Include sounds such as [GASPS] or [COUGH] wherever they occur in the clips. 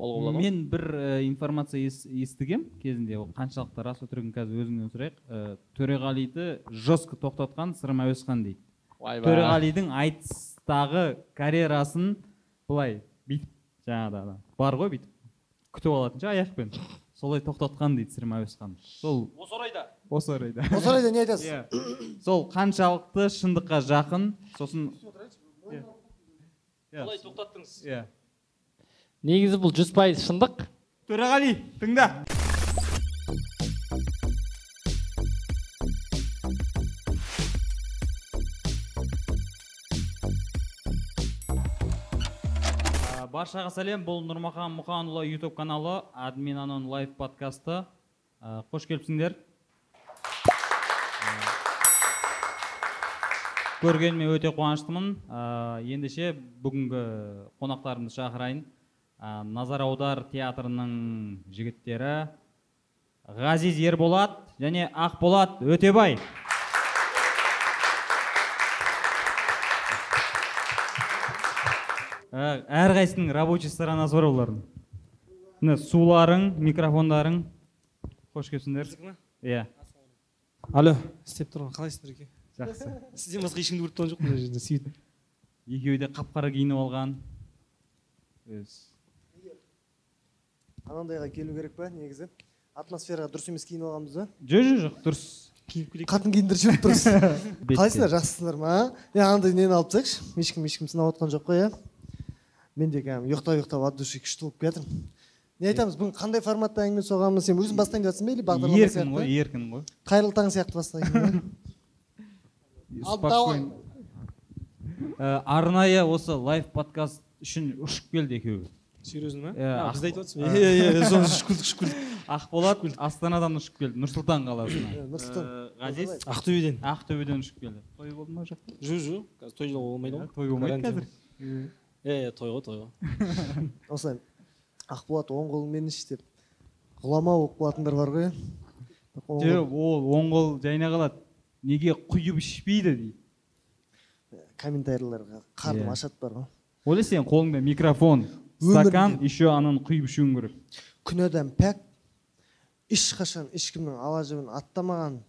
болады ғой мен бір э, информация ес- естігем кезінде. Ол қаншалықты рас өтірігін қазір өзіңнен сұрайық. Э, төреғалиді жестко тоқтатқан сырым әуесхан дейді. Ойбай төреғалидың айтыстағы карьерасын былай бүйтіп жаңағыда бар ғой бүйтіп. Күтіп алатын ше аяқпен солай тоқтатқан дейді сырым әуесхан. Сол осы орайда? осы орайда. Осы орайда не айтасыз? Иә. Сол қаншалықты шындыққа жақын сосын Иә. Иә. қалай тоқтаттыңыз. Иә. Негізі бұл жүз пайыз шындық. төреғали тыңда. А, баршаға сәлем. Бұл нұрмахан мұханұлы ютуб каналы админ анон лайв подкасты. А, қош келіпсіңдер. Көргеніме өте қуаныштымын. А, ендеше бүгінгі қонақтарымды шақырайын. А, назар аудар театрының жігіттері ғазиз ерболат және ақболат өтебай. Ә, әрқайсысының рабочий сторонасы бар олардың міне суларың микрофондарың. Қош келіпсіңдер. Иә. Алло істеп тұрмын қалайсыңдар еке жақсы. Сізден басқа ешкімді көріп тұрған жоқпын мына жерде сөйтіп екеуі де қап қара киініп алған. Анандайға келу керек па негізі? Атмосфераға дұрыс емес киініп алғанбыз ба? Жоқ жоқ жоқ дұрыс. Киініп келейік қатын киіндіріп жіберіп тұрсыз. [LAUGHS] Бетте. қалайсыңдар жақсысыңдар ма? Иә анандай нені алып тастайықшы? Ешкім ешкім сынап отқан жоқ қой иә? Мен де кәдімгі ұйықтап ұйықтап от души күшті болып келе жатырмын. Не айтамыз бүгін қандай форматта әңгіме соғамыз сен? Өзің бастайын деп жатрсың ба или бағдарлама еркін ғой еркін ғой. Қайырлы таң сияқты бастайын [LAUGHS] спокойно. Ә, арнайы осы лайв подкаст үшін ұшып келді екеуі. Серьезно ма Иә, А, ақ- біз айтып жатырмыз ба? Иә иә соны [LAUGHS] ұшып келдік ұшып келдік ақболат астанадан ұшып келді нұр сұлтан қаласына. Нұр Сұлтан. Ә, ғазиз? ақтөбеден. Ақтөбеден ұшып келді. Той болды ма ол жақта жоқ жоқ қазір той болмайды ғой. Той болмайды қазір. иә иә той ғой той ғой. [LAUGHS] Осылай. Ақболат оң қолыңмен іш деп ғұлама болып қалатындар бар ғой. Иә жоқ ол оң қол жайна қалады. Неге құйып ішпейді дейді. Комментарийларға қарным Иә. ашады бар ғой. Ойла сен қолыңда микрофон. Стакан еще ананы құйып ішуің керек. Күнәдан пәк ешқашан ешкімнің ала жібін аттамаған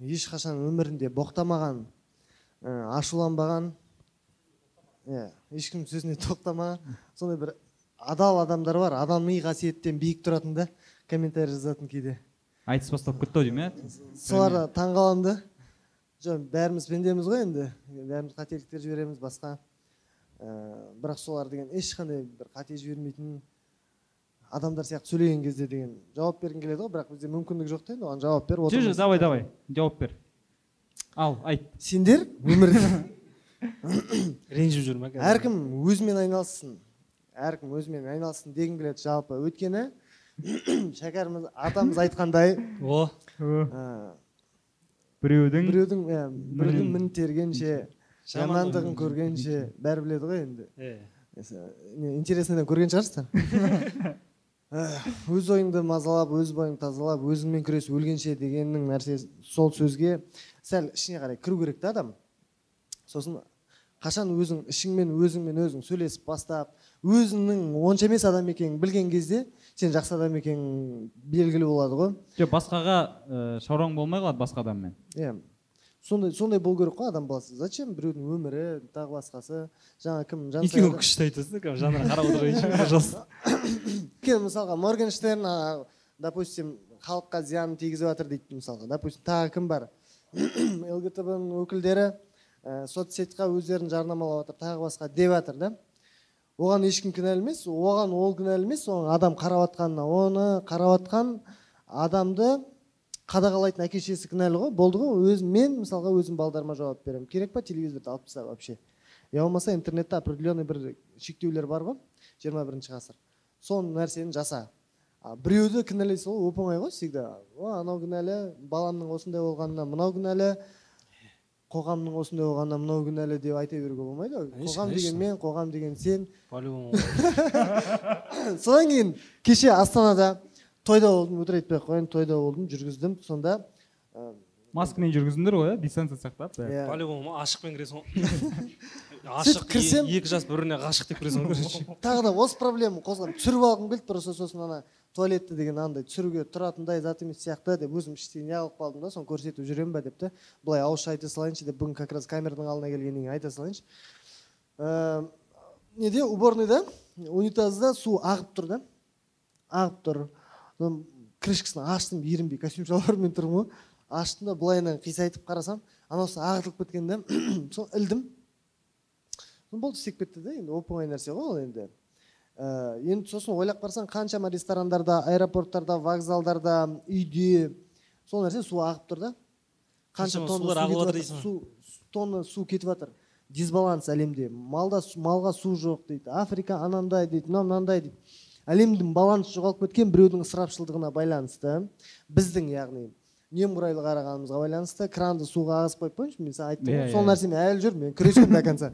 ешқашан өмірінде боқтамаған ә, ашуланбаған иә ешкімнің сөзіне [LAUGHS] тоқтамаған сондай бір адал адамдар бар. Адами қасиеттен биік тұратын да комментарий жазатын кейде. Айтыс басталып кетті ау деймін иә соларға таң қаламын да жоқ бәріміз пендеміз ғой енді. Бәріміз қателіктер жібереміз басқа ә, бірақ солар деген ешқандай бір қате жібермейтін адамдар сияқты сөйлеген кезде деген жауап бергім келеді ғой. Бірақ бізде мүмкіндік жоқ та енді оған жауап беріп жоқ жоқ давай давай жауап бер. Ал айт. Сендер өмірде [LAUGHS] ренжіп жүр ма қазір әркім өзімен айналыссын. Әркім өзімен айналыссын дегім келеді жалпы. Өйткені [COUGHS] шәкәріміз атамыз айтқандай о. ә, біреудің біреудің иә, біреудің мін тергенше Жамандығын көргенше бәрі біледі ғой енді. Иә интересныйдан көрген шығарсыздар [LAUGHS] өз ойыңды мазалап өз бойыңды тазалап өзіңмен күрес өлгенше дегеннің нәрсесі сол сөзге сәл ішіне қарай кіру керек та адам. Сосын қашан өзің ішіңмен өзіңмен өзің сөйлесіп бастап өзіңнің онша емес адам екенін білген кезде сен жақсы адам екенің белгілі болады ғой. Жоқ басқаға ә, шаруаң болмай қалады басқа адаммен? Иә сондай сондай болу керек қой адам баласы. Зачем біреудің өмірі тағы басқасы? Жаңа кім екеуі күшті айтасың кәдімгі жанына қарап отырайыншы пожалуйста [COUGHS] өйткені мысалға моргенштерн допустим халыққа зиянын тигізіп жатыр дейді мысалға. Допустим тағы кім бар? [COUGHS] лгтб ның өкілдері ә, соцсетьқа өздерін жарнамалап жатыр тағы басқа деп жатыр да. Оған ешкім кінәлі емес оған ол кінәлі емес оған адам қарап жатқанына оны қарап жатқан адамды қадағалайтын әке шешесі кінәлі ғой болды ғой. Өз мен мысалға өзім балдарыма жауап беремін. Керек па телевизорды алып таста вообще? Я болмаса интернетте определенный бір шектеулер бар ғой жиырма бірінші ғасыр. Сол нәрсені жаса. А біреуді кінәлай салу оп оңай ғой всегда. О анау кінәлі баламның осындай болғанына мынау кінәлі қоғамның осындай болғанына мынау кінәлі деп айта беруге болмайды ғой. Қоғам деген мен қоғам деген сен. По любому [LAUGHS] содан кейін кеше астанада тойда болдым өтірік айтпай ақ қояйын тойда болдым жүргіздім. Сонда ә, маскамен жүргіздіңдер ғой иә? Дистанция сақтап иә, по любому ашықпен кіресің ғой. [LAUGHS] Ғашық кірсем- екі жас бір біріне ғашық деп кіресің ғой короче [LAUGHS] тағы да осы проблема қозғап түсіріп алғым келді просто сосын ана туалетті деген андай түсіруге тұратындай зат емес сияқты деп өзім іштей неғылып қалдым да соны көрсетіп жүремін ба деп те. Былай ауызша айта салайыншы деп бүгін как раз камераның алдына келгеннен кейін айта салайыншы. Ә, неде? Уборныйда. Унитазда су ағып тұр да. Ағып тұр. Соны крышкасын аштым ерінбей костюм шалбармен тұрмын ғой. Аштым да былайынан қисайтып қарасам анауысы ағытылып кеткен да [COUGHS] соны ілдім. Болды істеп кетті да енді оп оңай нәрсе ғой ол енді. Ә, енді сосын ойлап қарасаң қаншама ресторандарда аэропорттарда вокзалдарда үйде сол нәрсе су ағып тұр да. Қанша тонна су су тонна су кетіп жатыр. Дисбаланс әлемде. Малда малға су жоқ дейді. Африка анандай дейді мынау мынандай дейді. Әлемдің балансы жоғалып кеткен біреудің ысырапшылдығына байланысты біздің яғни немқұрайлы қарағанымызға байланысты кранды суға ағызып қойып қойыңызшы мен саған айттым. Иә, ғой сол иә. нәрсемен әлі жүрмін мен күресемін до конца.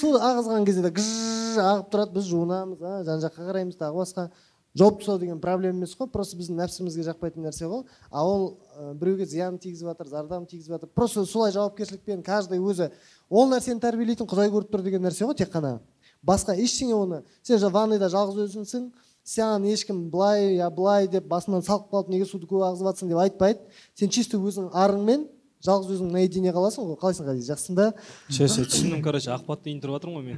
Суды ағызған кезде де гжж ағып тұрады біз жуынамыз а, жан жаққа қараймыз тағы басқа. Жауып тастау деген проблема емес қой просто біздің нәпсімізге жақпайтын нәрсе ғой. А ол ә, біреуге зиянын тигізіп жатыр зардабын тигізіп жатыр. Просто солай жауапкершілікпен каждый өзі ол нәрсені тәрбиелейтін құдай көріп тұр деген нәрсе ғой тек қана. Басқа ештеңе оны сен ванныйда жалғыз өзіңсің саған ешкім былай я былай деп басынан салып қалып неге суды көп ағызып жатсың деп айтпайды. Сен чисто өзің арыңмен жалғыз өзің наедине қаласың ғой. Қалайсың ғазиз? Жақсың да ше ше түсіндім короче ақпатты тұрып жатырмын ғой мен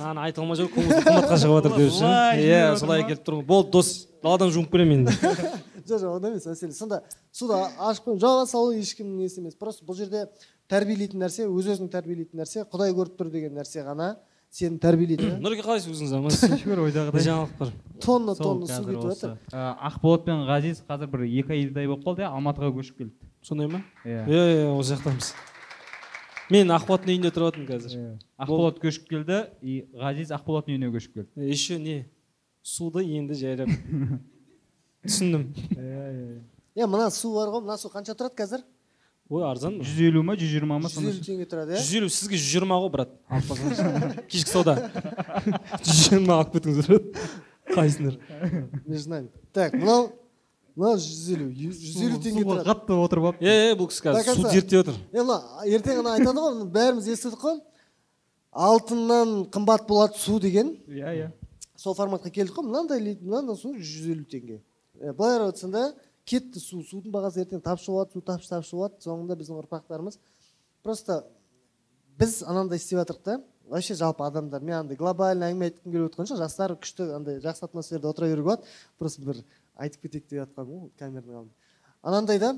маған айта алмай жүр көңілі қымбатқа шығып жатыр деп ше иә солай келіп тұрмын. Болды дос даладан жуынып келемін енді [LAUGHS] жоқ жоқ ондай емес мәселе сонда суды ашып қойып жауа салу ешкімнің несі емес. Просто бұл жерде тәрбиелейтін нәрсе өз өзің тәрбиелейтін нәрсе құдай көріп тұр деген нәрсе ғана. Сені тәрбиелейді да. нұреке қалайсыз өзіңіз амансыз шүкір не ойдағыдай. Жаңалық бар. Тонна тонна су кетіп жатыр ә, ақболат пен ғазиз қазір бір екі айдай болып қалды иә алматыға көшіп келді. Сондай ма? Иә. Иә иә осы жақтамыз мен ақболаттың үйінде тұрып жатырмын қазір. Иә. ақболат көшіп келді и ғазиз ақболаттың үйіне көшіп келді. Еще не. Суды енді жайлап [LAUGHS] түсіндім. Иә мына су бар ғой мына су қанша тұрады қазір? Ой арзан ба жүз елу ма жүз жиырма ма жүз елу теңге тұрады иә? Жүз елу сізге жүз жиырма ғой брат. [LAUGHS] Алып қалсаңыз кешкі сауда. [LAUGHS] Жүз жиырма алып кетіңіз брат. Қайсыңдар? Между нами так мынау мынау жүз елу жүз елу теңге тұрады. қатты отырып алып. Е е бұл кісі қазір суды зерттеп жатыр е мына ертең ғана айтады ғой бәріміз естідік қой. Алтыннан қымбат болады су деген. Иә иә. Сол форматқа келдік қой. Мынандай мынандай су жүз елу теңге. Е, былай қарап отырсаң да кетті су судың бағасы ертең тапшы болады су тапшы тапшы болады соңында біздің ұрпақтарымыз просто біз анандай істеп жатырмық та вообще жалпы адамдар мен андай глобальный әңгіме айтқым келіп отқан жоқ жастар күшті андай жақсы атмосферада отыра беруге болады. Просто бір айтып кетейік деп жатқаным ғой камераның алдында. Анандай да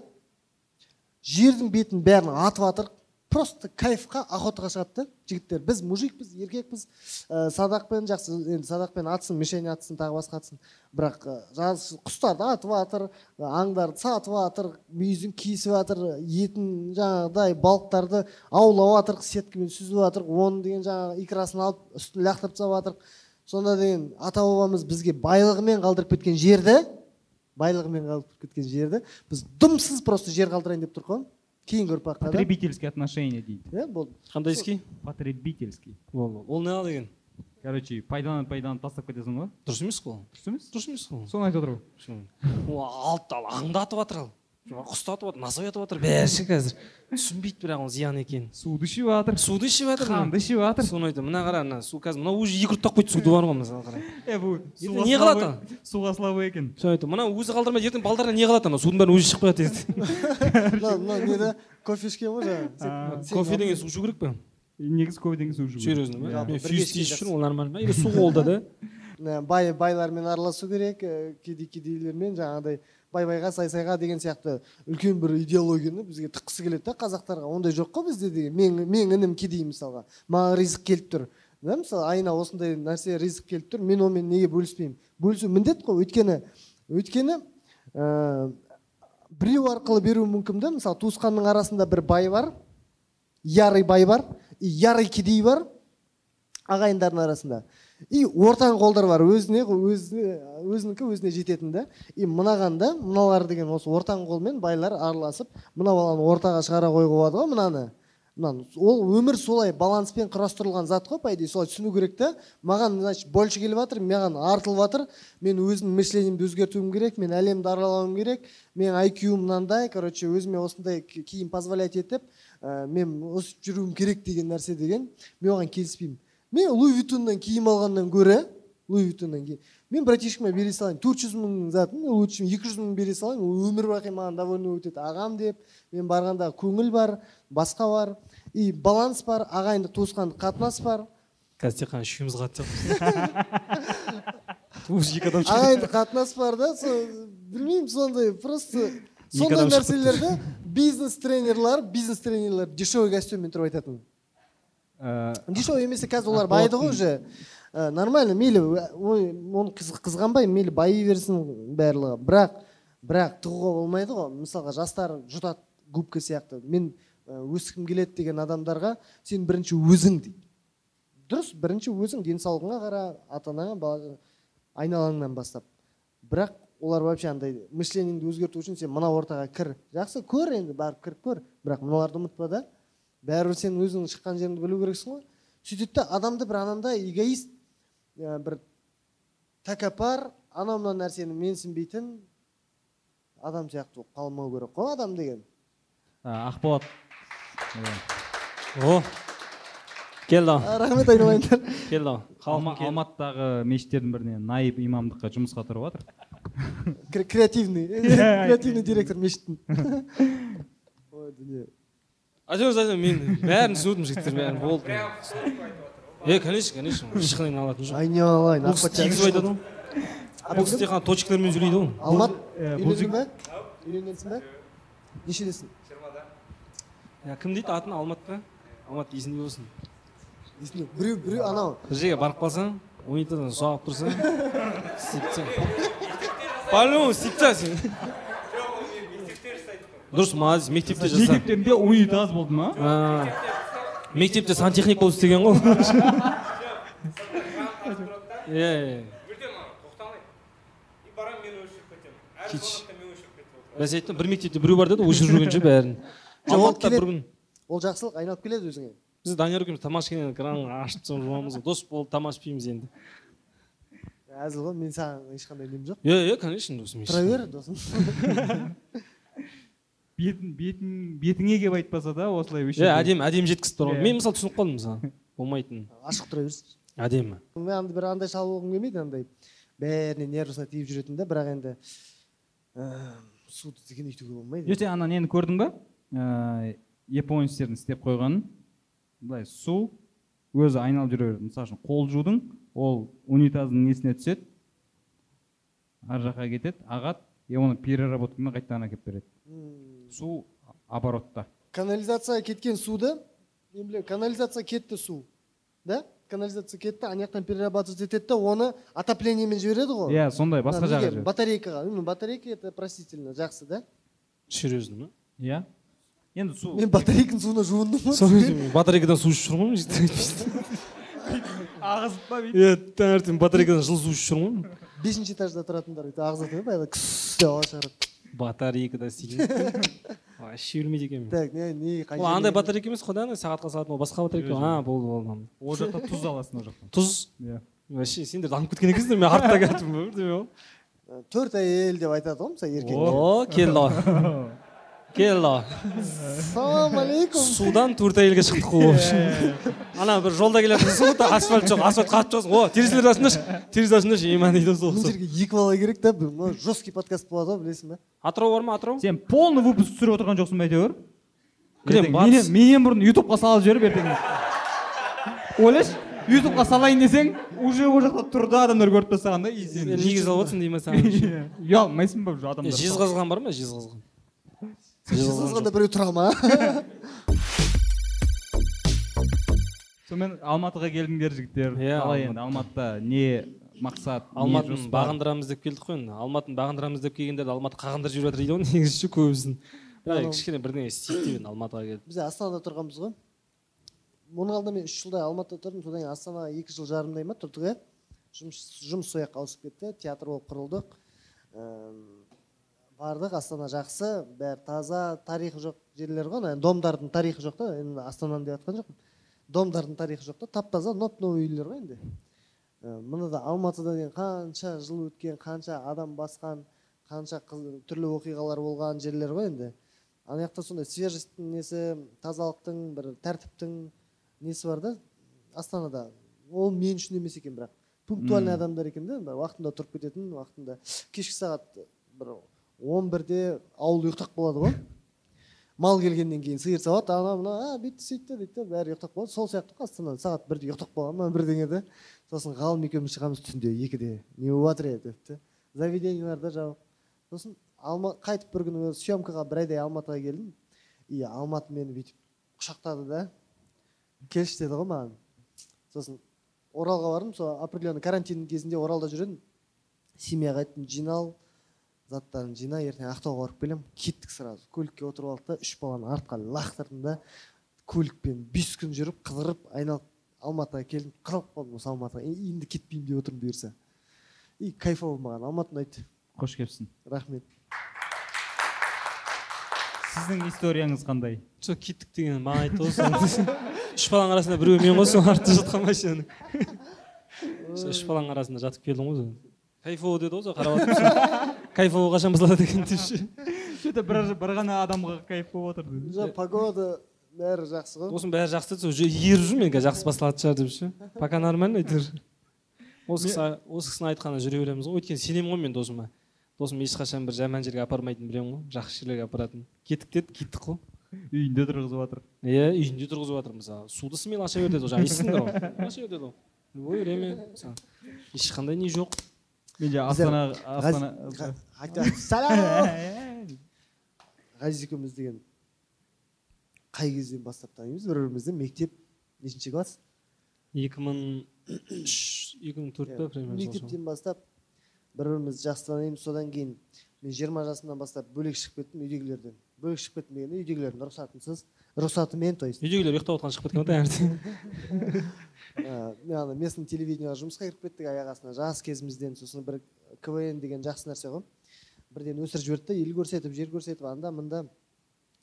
жердің бетін бәрін атып жатыр просто кайфқа охотаға шығады да жігіттер. Біз мужикпіз еркекпіз. Ә, садақпен жақсы енді садақпен атсын мишень атсын тағы басқа атсын. Бірақ ә, жаз құстарды атып жатыр аңдарды сатып жатыр мүйізін кесіп жатыр етін жаңағыдай балықтарды аулап жатыр сеткамен сүзіп жатыр оның деген жаңағы икрасын алып үстін лақтырып тастап жатыр сонда деген ата бабамыз бізге байлығымен қалдырып кеткен жерді байлығымен қалдырып кеткен жерді біз дымсыз просто жер қалдырайын деп тұр ғой кейінгі ұрпаққа потребительский отношение дейді иә болды қандай ски потребительский ол ол не деген короче пайдаланып пайдаланып тастап кетесің ғой дұрыс емес қой ол дұрыс емес дұрыс емес қой соны айтып отыр ғой ол алып ал аңдатып жатыр ал құстатып жатыр насой атып жатыр бәрі ше қазір түсінбейді бірақ ол зиян екенін суды ішіп жатыр суды ішіп жатыр қанды ішіп жатыр соны айтамын мына қара мына су қазір мынау уже екі ұрттап қойды суды бар ғой мысалы қара е бұл не қалады ал? суға слабый екен. Соны айтамын мынау өзі қалдырмайды ертең балдарына не қалады анау? Судың бәрін өзі ішіп қояды ертең. [LAUGHS] Мынау мынау не да? Кофе ішкен ғой жаңағы. А, Сен- кофе деген су ішу керек па негізі кофеден су ішу керек. серьезно ма мен фьюз тиісіп жүрмін ол нормально ма? Или су қолда да? Бай байлармен араласу керек кедей кедейлермен жаңағыдай. Байға сай сайға деген сияқты үлкен бір идеологияны бізге тыққысы келеді да қазақтарға. Ондай жоқ қой бізде деген мен мен інім кедей мысалға. Маған ризық келіп тұр да мысалы айына осындай нәрсе ризық келіп тұр мен онымен неге бөліспеймін? Бөлісу міндет қой. Өйткені өйткені ә, біреу арқылы беруі мүмкін да мысалы туысқанның арасында бір бай бар ярый бай бар и ярый кедей бар ағайындардың арасында. И ортаң қолдар бар. Өзіне өзіне өзінікі өзіне жететін да. И мынаған да мыналар деген осы ортаң қолмен байлар араласып мына баланы ортаға шығара қоюға болады ғой мынаны. Мынаны. Ол өмір солай баланспен құрастырылған зат қой по идее солай түсіну керек та. Маған значит больше келіп жатыр маған артылып жатыр. Мен өзімнің мышлениемді өзгертуім керек мен әлемді аралауым керек. Менің айкюм мынандай короче өзіме осындай ки- киім позволять етіп ә, мен өсіп жүруім керек деген нәрсе деген. Мен оған келіспеймін. Мен луи виттоннан киім алғаннан гөрі луи виттоннан киім мен братишкама бере салайын. төрт жүз мыңның затын лучше екі жүз мың бере салайын. Ол өмір бақи маған довольно өтеді. Ағам деп мен барғанда көңіл бар басқа бар. И баланс бар ағайындық туысқандық қатынас бар. Қазір тек қана үшеуміз [LAUGHS] туыс екі адам шығады ағайындық қатынас бар да сол білмеймін сондай просто сондай нәрселерді бизнес тренерлар бизнес тренерлар дешевый костюммен тұрып айтатын. Ә, дешевый емес қазір олар байыды ғой уже Ә, нормально мейлі ой оны қыз- қызғанбаймын мейлі байи берсін барлығы бірақ бірақ тығуға болмайды ғой. Мысалға жастар жұтады губка сияқты. Мен өскім келеді деген адамдарға сен бірінші өзің дейді дұрыс бірінші өзің денсаулығыңа қара ата анаңа айналаңнан бастап. Бірақ олар вообще андай мышлениеңді өзгерту үшін сен мына ортаға кір. Жақсы көр енді барып кіріп көр. Бірақ мыналарды ұмытпа да. Бәрібір сен өзіңнің шыққан жеріңді білу керексің ғой. Сөйтеді да адамды бір анандай эгоист ә, бір тәкаппар анау мынау нәрсені менсінбейтін адам сияқты болып қалмау керек қой адам деген. Ә, ақболат. О келді А, рахмет айналайындар. [LAUGHS] Келді келді. Алматыдағы мешіттердің біріне наиб имамдыққа жұмысқа тұрып жатыр. Кре- креативный [LAUGHS] креативный директор мешіттің. [LAUGHS] ой дүние. Айтыңыз айтыңыз мен бәрін түсініп жігіттер бәрін болды. Е конечно конечно ешқандай алатын жоқ. Айналайын бұл кісі тигізіп айтады ғой бұл кісі тек қана точкалармен сөйлейді ғой алмат үйлендің ба? Үйленгенсің ба? Нешедесің иә кім дейді? Атын алмат па? Алмат есіңде болсын. Есімде біреу біреу анау. Бір жерге барып қалсаң унитаздан су ағып тұрса істеп по любому істеп сен. Дұрыс молодец мектепте жаса мектептерінде унитаз болды ма мектепте сантехник болып істеген ғой. [LAUGHS] Иә иә бәсе айттым бір мектепте біреу бар деді өшіріп жүрген ше бәрін. Ол алматыда келеді. бір күн. Ол жақсылық айналып келеді өзіңе. Біз данияр екеуміз тамашкамен кранын ашып тастап жуамыз ғой. Дос болып тамақ ішпейміз енді. Әзіл ғой мен саған ешқандай нем жоқ иә иә конечно досым тұра бер досым. [LAUGHS] бетін бетін бетіңе келіп айтпаса да осылай иә әдемі әдемі жеткізіп тұр. Ғой мен мысалы түсініп қалдым мысалы. Болмайтынын. Ашық тұра берсін әдемі. Мен бір андай шал болғым келмейді андай бәріне нервысына тиіп жүретін да бірақ енді ә, суды деген өйтуге болмайды. Ертең ана нені көрдің ба? Ә, японецтердің істеп қойғанын. Былай су өзі айналып жүре береді. Мысалы үшін қол жудың ол унитаздың несіне түседі ар жаққа кетеді ағады и оны переработкамен қайтадан әкеліп береді. Су оборотта. Канализацияға кеткен суды мен білемін канализация кетті су да? Канализация кетті ана жақтан перерабатывать етеді да оны отоплениемен жібереді ғой. Иә сондай басқа жаққа жібереді. Батарейкаға ну батарейка это простительно жақсы да? Серьезно ма иә. Енді су мен батарейканың суына жуындым ғой. Сол батарейкадан су ішіп жүрмін ғой [LAUGHS] ағызып па иә таңертең батарейкадан жылы су ішіп жүрмін ғой бесінші этажда тұратындар өйтіп ағызады ғой баяғыда кс деп ауа шығарады батарейкада істейтін вообще өлмейді екенмін так не не қай ол андай батарейка емес қой да андай сағатқа салатын ол басқа батарейка. А болды болды ол жақта тұз аласың ол жақтан. Тұз? Иә. Вообще сендер дамып кеткен екенсіңдер мен артта [LAUGHS] келатырмын ба бірдеме. Ғой төрт әйел деп айтады ғой мысалы еркек о келді. [LAUGHS] келді ассалаумағалейкум судан төрт әйелге шықтық қой в общем ана бір жолда келе жатырсың ғой асфальт жоқ асфальт қатып жатсың о терезелерді ашыңдаршы терезе ашыңдаршы иман дейді сол мына сол. жерге екі бала керек та бұл мынау жесткий подкаст болады ғой білесің ба атырау бар ма атырау? Сен полный выпуск түсіріп отырған жоқсың ба әйтеуір? Кілем менен бұрын ютубқа салып жіберіп ертең. Ойлашы ютубқа салайын десең уже ол жақта тұрды адамдар көріп тастаған да и сен негіз алып отырсың деймін саған. [LAUGHS] Ұялмайсың ба уже адамдар? Жезқазған бар ма жезқазған? Жезқазғанда біреу тұра ма сонымен алматыға келдіңдер жігіттер Иә, қалай енді алматыда не мақсат алматыны бағындырамыз деп келдік қой енді алматыны бағындырамыз деп келгендерді алматы қағындырып жіберіп жатыр дейді ғой негізі ше көбісін бірақ кішкене бірдеңе істейік деп енді алматыға келдік біз астанада тұрғанбыз ғой оның алдында мен үш жылдай алматыда тұрдым содан кейін астанаға екі жыл жарымдай ма тұрдық иә жұмыс жұмыс сол жаққа ауысып кетті театр болып құрылдық бардық астана жақсы. Бәрі таза. Тарихы жоқ жерлер ғой ана домдардың тарихы жоқ та. Енді астананы деп жатқан жоқпын. Домдардың тарихы жоқ та. Тап таза ноп новый үйлер ғой енді. Ә, мынада алматыда деген қанша жыл өткен қанша адам басқан қанша қыз- түрлі оқиғалар болған жерлер ғой енді. Ана жақта сондай свежесттің несі тазалықтың бір тәртіптің несі бар да астанада. Ол мен үшін емес екен бірақ. Пунктуальный адамдар екен да уақытында тұрып кететін уақытында кешкі сағат бір он бірде ауыл ұйықтап қалады ғой. Мал келгеннен кейін сиыр сауады ана мына а бүйтті сөйтті дейді да бәрі ұйықтап қалады. Сол сияқты ғой астанада сағат бірде ұйықтап қалған ма бірдеңеде сосын ғалым екеуміз шығамыз түнде екіде. Не болып жатыр еді деп та заведениелар да жабық. Сосын алма қайтып бір күні съемкаға бір айдай алматыға келдім. И алматы мені бүйтіп құшақтады да. Келші деді ғой маған. Сосын оралға бардым сол определенный карантин кезінде оралда жүр едім семьяға айттым жинал. Заттарын жина ертең ақтауға барып келемін. Кеттік сразу. Көлікке отырып алдық та үш баланы артқа лақтырдым да көлікпен бес күн жүріп қыдырып айналып алматыға келдім. Қырылып қалдым осы алматыға. «Е, енді кетпеймін деп отырмын бұйырса. И кайфово маған. Алматы ұнайды қош келіпсің. Рахмет. Сіздің историяңыз қандай? Сол кеттік деген маған айтты ғой [LAUGHS] үш баланың арасында біреуі мен ғой соның артында жатқан машинаның. Сол [LAUGHS] үш баланың арасында жатып келдім ғой кайфово деді ғой сол қарап [LAUGHS] отырмын кайфово қашан бұзылады екен деп ше че то бір, бір ғана адамға кайф болып отыр жоқ погода бәрі жақсы ғой. Осының бәрі жақсы сол уже еріп жүр мен қазір жақсы басталатын шығар деп ше. Пока нормально әйтеуір осы кісі осы кісінің айтқанына жүре береміз ғой. Өйткені сенемін ғой мен досыма. Досым ешқашан бір жаман жерге апармайтынын білемін ғой. Жақсы жерлерге апаратын. Кеттік деді кеттік қой. Үйінде тұрғызып жатыр. Иә үйінде тұрғызып жатыр мысалы. Суды смело аша бер деді ғой жаңа естідіңдер ғой. Аша бер деді ғой любое время ешқандай не жоқ. Мен жаңа Біздер астана астана ғазиз екеуміз деген қай кезден бастап танимыз бір бірімізді мектеп нешінші класс екі мың үш екі мың төрт па примерно мектептен бастап бір бірімізді жақсы танимыз содан кейін мен жиырма жасымнан бастап бөлек шығып кеттім үйдегілерден бөлек шығып кеттім дегенде үйдегілердің рұқсатынсыз рұқсатымен то есть. Үйдегілер ұйықтап отқан шығып кеткен ғой таңертең? [LAUGHS] Мен ана местный телевидениеға жұмысқа кіріп кеттік аяқ астынан жас кезімізден сосын бір квн деген жақсы нәрсе ғой. Бірден өсіріп жіберді да ел көрсетіп жер көрсетіп анда мында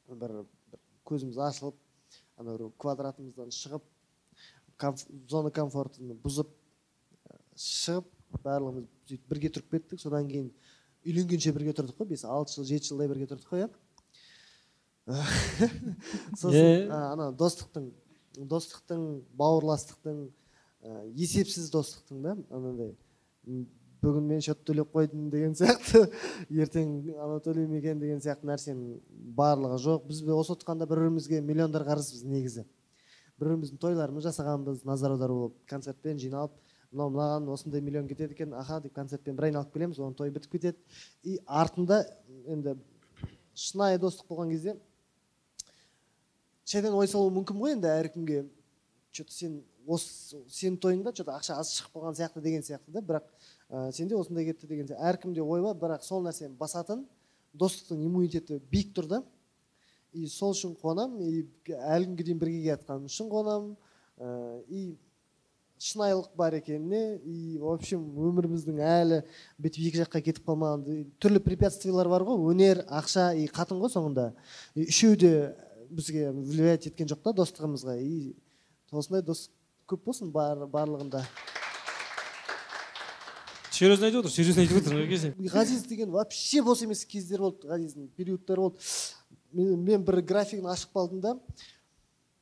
бір, көзіміз ашылып ана бір квадратымыздан шығып комф- зона комфортын бұзып ә, шығып барлығымыз сөйтіп бірге тұрып кеттік. Содан кейін үйленгенше бірге тұрдық қой бес алты жыл жеті жылдай бірге тұрдық қой иә. [LAUGHS] сосын ана достықтың достықтың бауырластықтың есепсіз достықтың да анандай бүгін мен счет төлеп қойдым деген сияқты [LAUGHS] ертең анау төлемеген екен деген сияқты нәрсенің барлығы жоқ. Біз осы отқанда бір бірімізге миллиондар қарызбыз негізі. Бір біріміздің тойларымызды жасағанбыз назар аудару болып концертпен жиналып мынау мынаған осындай миллион кетеді екен аха деп концертпен бір айналып келеміз оның тойы бітіп кетеді. И артында енді шынайы достық болған кезде шайдан ой салуы мүмкін ғой енді әркімге че то сен осы сенің тойыңда че то ақша аз шығып қалған сияқты деген сияқты да бірақ ә, сенде осындай кетті деген сияқты әркімде ой бар бірақ сол нәрсені басатын достықтың иммунитеті биік тұр да. И сол үшін қуанамын и әлі күнге дейін бірге келе үшін қуанамын ә, и шынайылық бар екеніне и в общем өміріміздің әлі бүйтіп екі жаққа кетіп қалмаған түрлі препятствиялар бар ғой өнер ақша и қатын ғой соңында. Үшеуі де бізге влиять еткен жоқ та достығымызға. И осындай дос көп болсын бар, барлығында. Серьезно айтып отыр серьезно айтып отыр ғазиз деген вообще бос емес кездер болды ғазиздің периодтары болды. Мен, мен бір графигін ашып қалдым да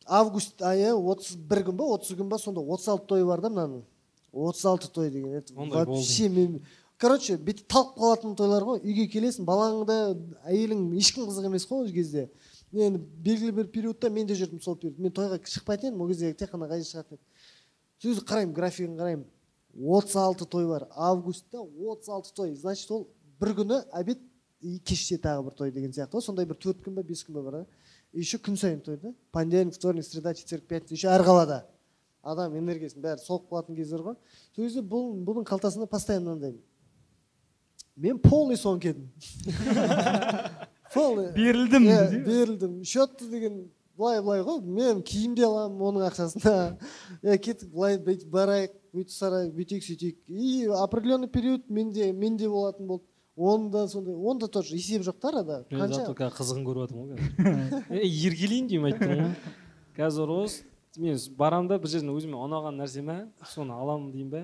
август айы отыз бір күн ба отыз күн ба сонда отыз алты той бар да мынаның. отыз алты той деген это вообще мен короче бүйтіп талып қалатын тойлар ғой. Үйге келесің балаңды әйелің ешкім қызық емес қой ол кезде. Енді белгілі бір периодта мен де жүрдім сол период. Мен тойға шықпайтын едім ол кезде тек қана ғазиз шығатын еді сол кезде қараймын графигін қараймын. отыз алты той бар августта отыз алты той. Значит ол бір күні обед и кеште тағы бір той деген сияқты ғой. Сондай бір төрт күн ба бес күн ба бар да. Еще күн сайын той да. Понедельник вторник среда четверг пятница еще әр қалада. Адам энергиясын бәрі солып қалатын кездер ғой. Сол кезде бұл бұның қалтасында постоянно мынандай мен полный соңғы едім полный берілдім иә берілдім. Счетты деген былай былай ғой. Мен киім де аламын оның ақшасына. [LAUGHS] Иә кеттік былай бүйтіп барайық бүйтіп сарайық бүйтейік сөйтейік. И определенный период менде менде болатын болды. Онда сондай онда тоже есеп жоқ та арада мен қанша? зато қазір қызығын көріп жатырмын [LAUGHS] ғой. Қазір еркелейін деймін айттым ғой. Қазір осы мен барамын да бір жерден өзіме ұнаған нәрсе ма соны аламын деймін ба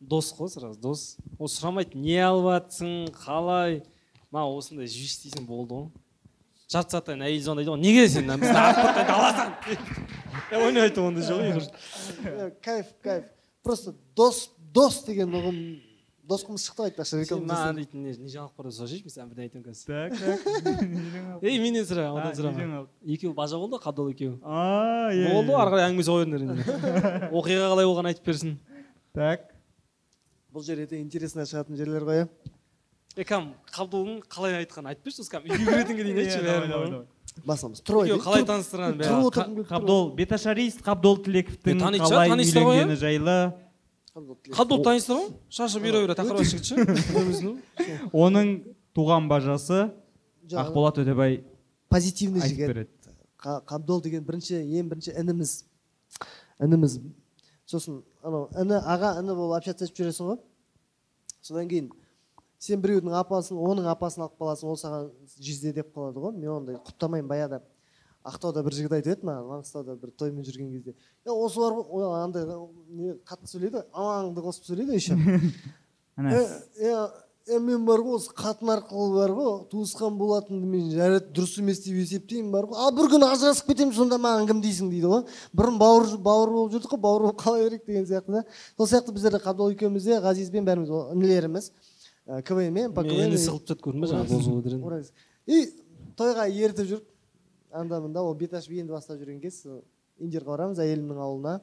дос қой сразу дос. Ол сұрамайды не алып жатсың қалай? Маған осындай жүйіш істейсің болды ғой. Жарты сағаттан кейін әйел звондайды ғой. Неге сен мына бізді алып кетті аласың я ойнамайтын ондай жоқ Е, кайф кайф. Просто дос дос деген ұғым досқымыз шықты ғой айтпақшы сен маған дейтін не не жаңалық бар сұрасайшы мен саған бірдеңе айтамын қазір так так. [LAUGHS] Ей менен сұра одан сұрама. екеуі бажа болды ғой қабдол екеуі. А иә болды иә. ғой ары қарай әңгіме соға беріңдер енді. [LAUGHS] Оқиға қалай болғанын айтып берсін. Так. Бұл жер өте интересный шығатын жерлер ғой иә е кәдімгі қабдолдың қалай айтқанын айтып берші осы кәдімгі? Үйге кіретінге дейін айтшы Иә, давай, бәрін басамыз трой қалай тұр ғой. қабдол беташарист қабдол тілековтің қалай шығар, танисыздар ғой, үйленгені жайлы. Қабдол танисыздар ғой. Шашы бұйра бұйра тақырбас жігітші оның туған бажасы ақболат өтебай позитивный айтып жігіт. қабдол деген бірінші ең бірінші ініміз. Ініміз. Сосын анау іні аға іні болып общаться етіп жүресің ғой. Содан кейін сен біреудің апасын оның апасын алып қаласың ол саған жезде деп қалады ғой. Мен ондай құптамаймын баяғыда ақтауда бір жігіт айтып еді маған маңғыстауда бір тоймен жүрген кезде. Е осы бар ғой? Ой, андай не қатты сөйлейді ғой? Амаңды қосып сөйлейді еще [LAUGHS] е мен бар ғой осы қатын арқылы бар ғой туысқан болатынымды мен жарайды дұрыс емес деп есептеймін бар ғой ал бір күні ажырасып кетемін сонда маған кім дейсің? дейді ғой. Бұрын бауыр бауыр болып жүрдік қой бауыр болып қала берейік? деген сияқты да. Сол сияқты біздер де қабдол екеуміз де ғазизбен бәріміз інілеріміз. Квн мен по КВН інісі қылып тастады көрдің ба жаңағы бозғыл и тойға ертіп жүріп анда мында ол бет ашып енді бастап жүрген кез сол индирға барамыз әйелімнің ауылына.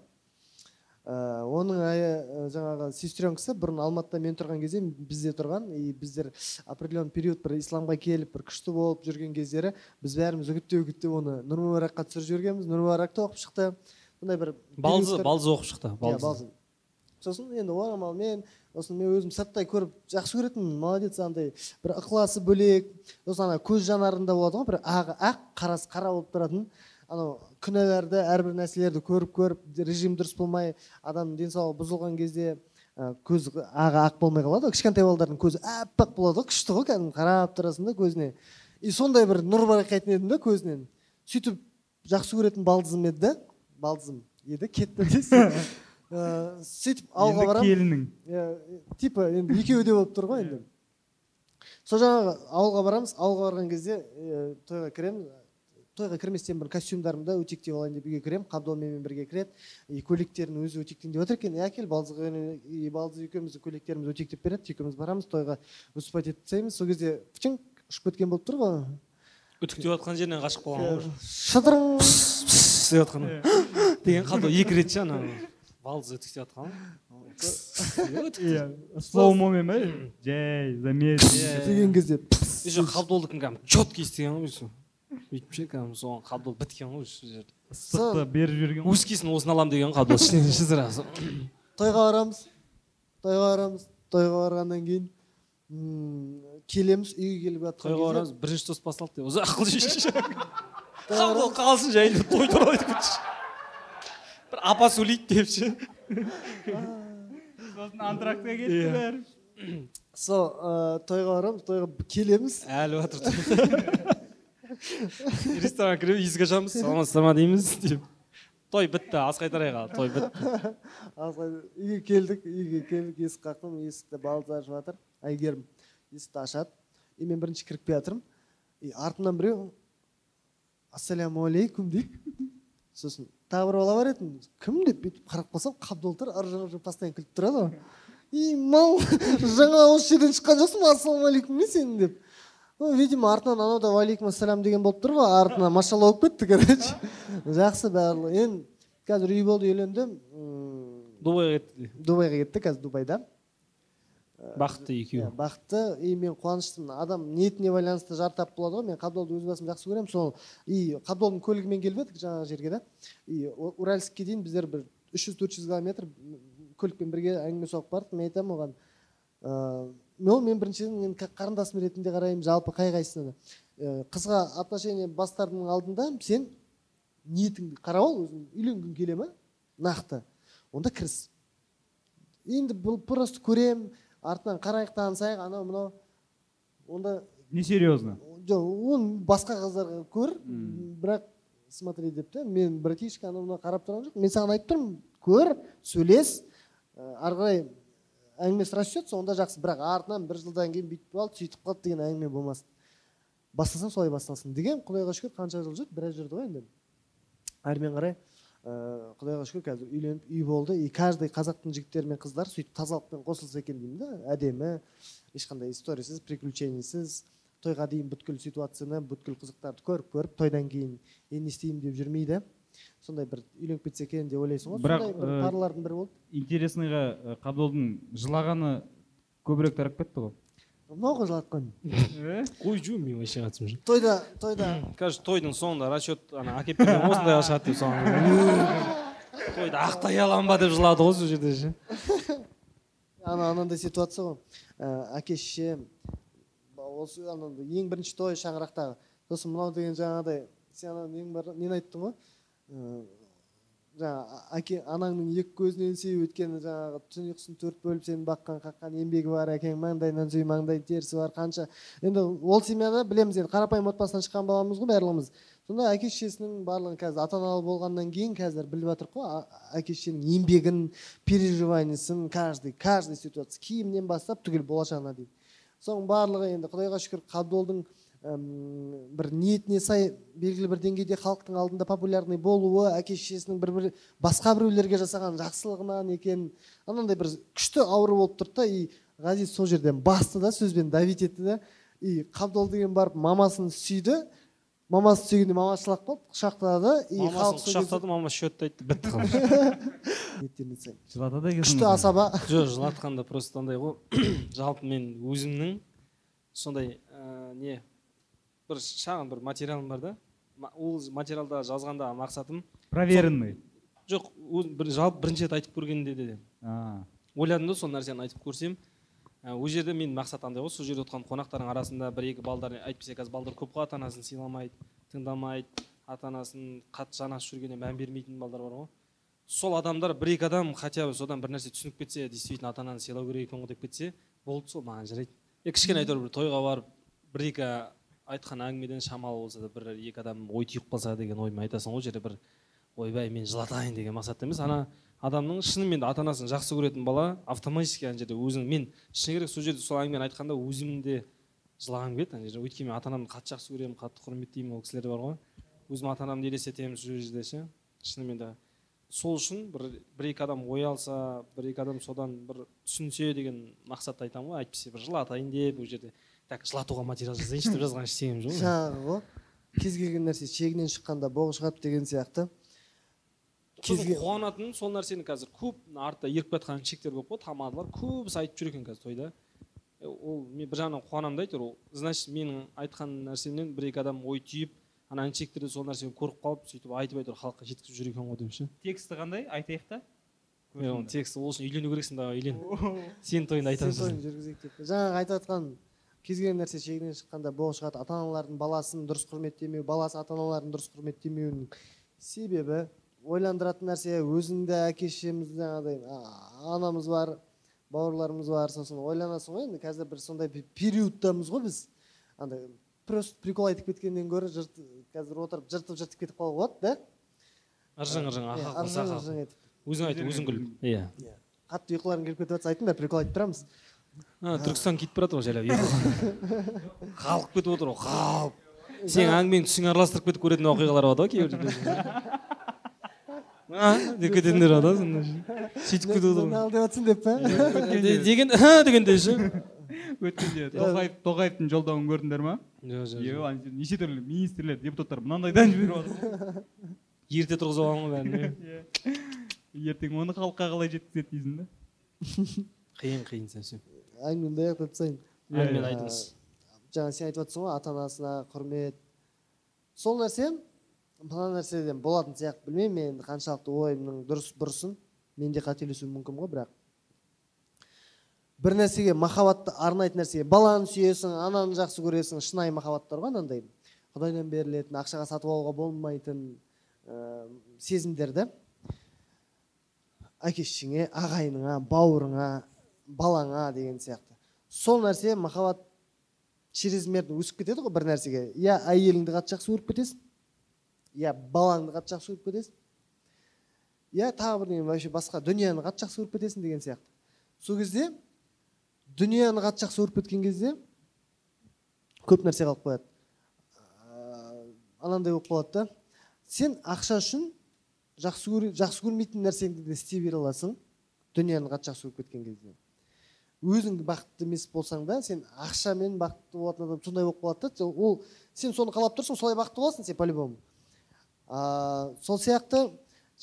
Ә, оның ая- жаңағы сестренкасы бұрын алматыда мен тұрған кезде бізде тұрған и біздер определенный период бір исламға келіп бір күшті болып жүрген кездері біз бәріміз үгіттеп үгіттеп оны нұр мүбаракқа түсіріп жібергенбіз нұр мүбаракта оқып шықты. Сондай бір балзы балзы оқып шықты иә балзы. Сосын енді орамал мен сосын мен өзім сырттай көріп жақсы көретінмін молодец андай бір ықыласы бөлек сосын ана көз жанарында болады ғой бір ақ ақ қарасы қара болып тұратын. Анау күнәларды әрбір нәрселерді көріп көріп режим дұрыс болмай адамның денсаулығы бұзылған кезде көз ағы ақ болмай қалады ғой кішкентай балалардың көзі аппақ болады ғой күшті ғой кәдімгі қарап тұрасың да көзіне. И сондай бір нұр байқайтын едім да көзінен. Сөйтіп жақсы көретін балдызым еді да балдызым еді кетті десе [LAUGHS] Ә, сөйтіп ауылға барамын келінің иә типа енді екеуі де болып тұр ғой енді. Сол жаңағы ауылға барамыз. Ауылға барған кезде ә, тойға кіремін тойға кірместен бір костюмдарымды өтектеп алайын деп үйге кіремін. Қабдол менімен бірге кіреді. И көйлектерін өзі өтектейін деп отыр екен. «Е, әкел балдызға и балдыз екеуміздің көйлектерімізді өтектеп береді. Екеуміз барамыз тойға выступать етіп тастаймыз. Сол кезде пчың ұшып кеткен болып тұр ғой. Үтіктеп жатқан жерінен қашып қалған ғой. Шыдырың істеп жатқан. [GASPS] Деген қабдол екі рет ше ана үтіктеп жатқан ғой иә слоумомен ба жай замедленно деген кезде еще қабдолдікін кәдімгі четкий істеген ғой все бүйтіп ше кәдімгі соған қабдол біткен ғой осы жерде ыстықты беріп жүрген ғой. узкисін осыны аламын деген қабдол ішінен ше сразу тойға барамыз тойға барамыз тойға барғаннан кейін келеміз үйге келіп жатқан тойға барамыз бірінші тост басталды деп ұзақ қыл жейші тойға қабдол қалсын жайында той туралы айтып кетші бір апа сөйлейді деп ше? [LAUGHS] Сосын антрактқа кетті Иә. бәрі. [CLEARS THROAT] Сол ә, тойға барамыз тойға келеміз. Әлі жатыр [LAUGHS] ресторанға кіріп есік ашамыз. [LAUGHS] Саламатсыздар ма дейміз? Деп. Той бітті ас қайтарайық ал той бітті. Үйге келдік үйге келдік есік қақтым есікті балдыз ашып жатыр. Әйгерім есікті ашады. И мен бірінші кіріп келе жатырмын. И артымнан біреу ассалаумағалейкум дейді сосын тағы бір бала бар еді. Кім деп бүйтіп қарап қалсам қабдол тұр ары жағы постоянно күліп тұрады ғой. И мал [LAUGHS] жаңа осы жерден шыққан жоқсың ба? Ассалаумағалейкум не сенің деп. Ну видимо артынан анау да уағалейкум ассалам деген болып тұр ғой. Артынан машалла болып кетті короче. [LAUGHS] Жақсы барлығы. Енді қазір үй болды үйлендім. Дубайға кетті дубайға кетті қазір дубайда. Бақытты иә екеуі. бақытты и мен қуаныштымын. Адам ниетіне байланысты жар тап болады ғой. Мен қабдолды өз басым жақсы көремін. Сол и қабдолдың көлігімен келіп едік жаңағы жерге да. И уральскке дейін біздер бір үш жүз төрт жүз километр көлікпен бірге әңгіме соғып бардық. Мен айтамын оған. Ыыы ол мен біріншіден енді қа- қарындасым ретінде қараймын жалпы қай қайсысына да Ә, қызға отношение бастардың алдында сен ниетіңді қарап ал өзің үйленгің келе ма нақты. Онда кіріс. Енді бұл просто көремін. Артынан қарайық танысайық анау мынау. Онда несерьезно жоқ оны басқа қыздарға көр бірақ смотри деп та мен братишка анау мынау қарап тұрған жоқ мен саған айтып тұрмын көр сөйлес. Ә, ары қарай әңгімесі растется онда жақсы. Бірақ артынан бір жылдан кейін бүйтіп қалды сөйтіп қалды деген әңгіме болмасын. Бастасаң солай басталсын. Деген құдайға шүкір қанша жыл жүрді? Біраз жүрді ғой енді. Әрмен қарай. Ә, құдайға шүкір қазір үйленіп үй болды. И каждый қазақтың жігіттері мен қыздары сөйтіп тазалықпен қосылса екен деймін да. Әдемі ешқандай историясыз приключениесіз. Тойға дейін бүткіл ситуацияны бүткіл қызықтарды көріп көріп тойдан кейін енді не істеймін деп жүрмейді. Сондай бір үйленіп кетсе екен деп ойлайсың ғой. Бірақ, бір э, парлардың бірі болды. интересныйға э, қабдолдың жылағаны көбірек тарап кетті ғой. Мынау ғой жылатқан қой жу мен вообще қатысым жоқ тойда тойда қазір тойдың соңында расчет ана әкеліп берген осындайға шығады деп соған тойды ақтай аламын ба деп жылады ғой сол жерде ше ана анандай ситуация ғой әке шеше ба- осы ең бірінші той шаңырақтағы сосын мынау деген жаңағыдай сен ана нең бар нені айттың ғой жаңағы әке анаңның екі көзінен сүй өйткені жаңағы түн ұйқысын төрт бөліп сені баққан қаққан еңбегі бар әкең маңдайынан сүй маңдай терісі бар қанша. Енді ол семьяда білеміз енді қарапайым отбасынан шыққан баламыз ғой барлығымыз. Сонда әке шешесінің барлығын қазір ата аналы болғаннан кейін қазір біліп жатырмық қой әке шешенің еңбегін переживаниесін каждый каждый ситуация киімнен бастап түгел болашағына дейін. Соның барлығы енді құдайға шүкір қабдолдың бір ниетіне сай белгілі бір деңгейде халықтың алдында популярный болуы әке шешесінің бір бір басқа біреулерге жасаған жақсылығынан екен. Анандай бір күшті ауру болып тұрды да и ғазиз сол жерден басты да сөзбен давить етті да и қабдол деген барып мамасын сүйді. Мамасын сүйгенде мамасы жылап қалды құшақтады и мамасын халық құшақтады мама счетты айтты бітті [LAUGHS] жылатады екенсің күшті асаба. Жоқ жылатқанда просто андай ғой. [CLEARS THROAT] Жалпы мен өзімнің сондай ә, не бір шағын бір материалым бар да. Ол материалда жазғанда мақсатым проверенный жоқ бір жалпы бірінші рет айтып көргенде де. Ойладым да сол нәрсені айтып көрсем. Ә, ол жерде менің мақсат андай ғой сол жерде отырған қонақтардың арасында бір екі балдар әйтпесе қазір балдар көп қой ата анасын сыйламайды тыңдамайды ата анасын қатты жанасып жүргеніне мән бермейтін балдар бар ғой. Сол адамдар бір екі адам хотя бы содан бір нәрсе түсініп кетсе действительно ата ананы сыйлау керек екен ғой деп кетсе болды сол маған жарайды. Е кішкене әйтеуір бір тойға барып бір екі айтқан әңгімеден шамалы болса да бір екі адам ой түйіп қалса деген оймен айтасың ол жерде бір ойбай мен жылатайын деген мақсатта емес. Ана адамның шынымен де ата анасын жақсы көретін бала автоматически ана жерде өзің мен шыны керек сол жерде сол әңгімені айтқанда өзім де жылағым келеді ана жерде. Өйткені мен ата анамды қатты жақсы көремін қатты құрметтеймін ол кісілер бар ғой. Өзім ата анамды елестетемін сол жерде ше. Шынымен де сол үшін бір бір екі адам ой алса бір екі адам содан бір түсінсе деген мақсатта айтамын ғой. Әйтпесе бір жылатайын деп ол жерде. Так жылатуға материал жазайыншы деп [LAUGHS] жазған ештеңем жоқ жаңағы ғой кез келген нәрсе шегінен шыққанда боғы шығады деген сияқты. Сосын қуанатыным сол нәрсені қазір. Көп артта еріп келе жатқан шектер көп қой тамадалар көбісі айтып жүр екен қазір тойда. Ол мен бір жағынан қуанамын да әйтеуір ол значит менің айтқан нәрсемнен бір екі адам ой түйіп ана іншектер де сол нәрсені көріп қалып сөйтіп айтып әйтеуір халыққа жеткізіп жүр екен ғой деп ше тексті қандай? Айтайық та. Е, оның тексті ол үшін үйлену керексің да үйлен сенің тойыңды сен айтамын тойын сосын. жүргізейік деп. Жаңағы айтып жатқан кез келген нәрсе шегінен шыққанда боғы шығады ата аналардың баласын дұрыс құрметтемеу баласы ата аналарын дұрыс құрметтемеуінің себебі ойландыратын нәрсе өзіңде әке шешеміз жаңағыдай анамыз бар бауырларымыз бар сосын ойланасың ғой енді қазір бір сондай пе- периодтамыз ғой біз. Андай просто прикол айтып кеткеннен гөрі жырт қазір отырып жыртып жыртып кетіп қалуға болады да. Ыржың ыржың Иә, аха ыржың ыржың етіп өзің айт өзің күл. Иә. Қатты ұйқыларың келіп кетіп жатса айтыңдар прикол айтып тұрамыз. Түркістан кетіп бара жатыр ғой жайлап қалқып кетіп отыр ғой қалып сен әңгімеңді түсіңе араластырып кетіп көретін оқиғалар болады ғой кейбір жерде деп кететіндер бар да сондай сөйтіп кетіп отыр ғой деп жатсың деп па Де- деген «Ха» дегенде ше өткенде тоқаев тоқаевтың жолдауын көрдіңдер ма жоқ жоқ неше түрлі министрлер депутаттар мынандайдан жіберіп жатыр ерте тұрғызып алған ғой бәрін иә. ертең оны халыққа қалай жеткізеді дейсің да қиын қиын совсем әңгімемді аяқтап тастайын әңгімені айтыңыз жаңа сен айтып жатрсың ғой ата анасына құрмет сол нәрсе мына нәрседен болатын сияқты білмеймін енді қаншалықты ойымның дұрыс бұрысын мен де қателесуім мүмкін ғой бірақ бір нәрсеге махаббатты арнайтын нәрсеге баланы сүйесің ананы жақсы көресің шынайы махаббаттар ғой анандай құдайдан берілетін ақшаға сатып алуға болмайтын ә, сезімдер да әке шешеңе ағайыныңа бауырыңа балаңа деген сияқты. Сол нәрсе махаббат чрезмерно өсіп кетеді ғой бір нәрсеге. Я әйеліңді қатты жақсы көріп кетесің. Я балаңды қатты жақсы көріп кетесің. Я тағы бірдеңе вообще басқа дүнияны қатты жақсы көріп кетесің деген сияқты. Сол кезде дүнияны қатты жақсы көріп кеткен кезде көп нәрсе қалып қояды. Ә, анандай болып қалады да. Сен ақша үшін жақсы көре, жақсы көрмейтін нәрсеңді де істей бере аласың. Дүнияны қатты жақсы көріп кеткен кезде. Өзің бақытты емес болсаң да сен ақшамен бақытты болатын адам сондай болып қалады да. Ол сен соны қалап тұрсың солай бақытты боласың сен по любому сол сияқты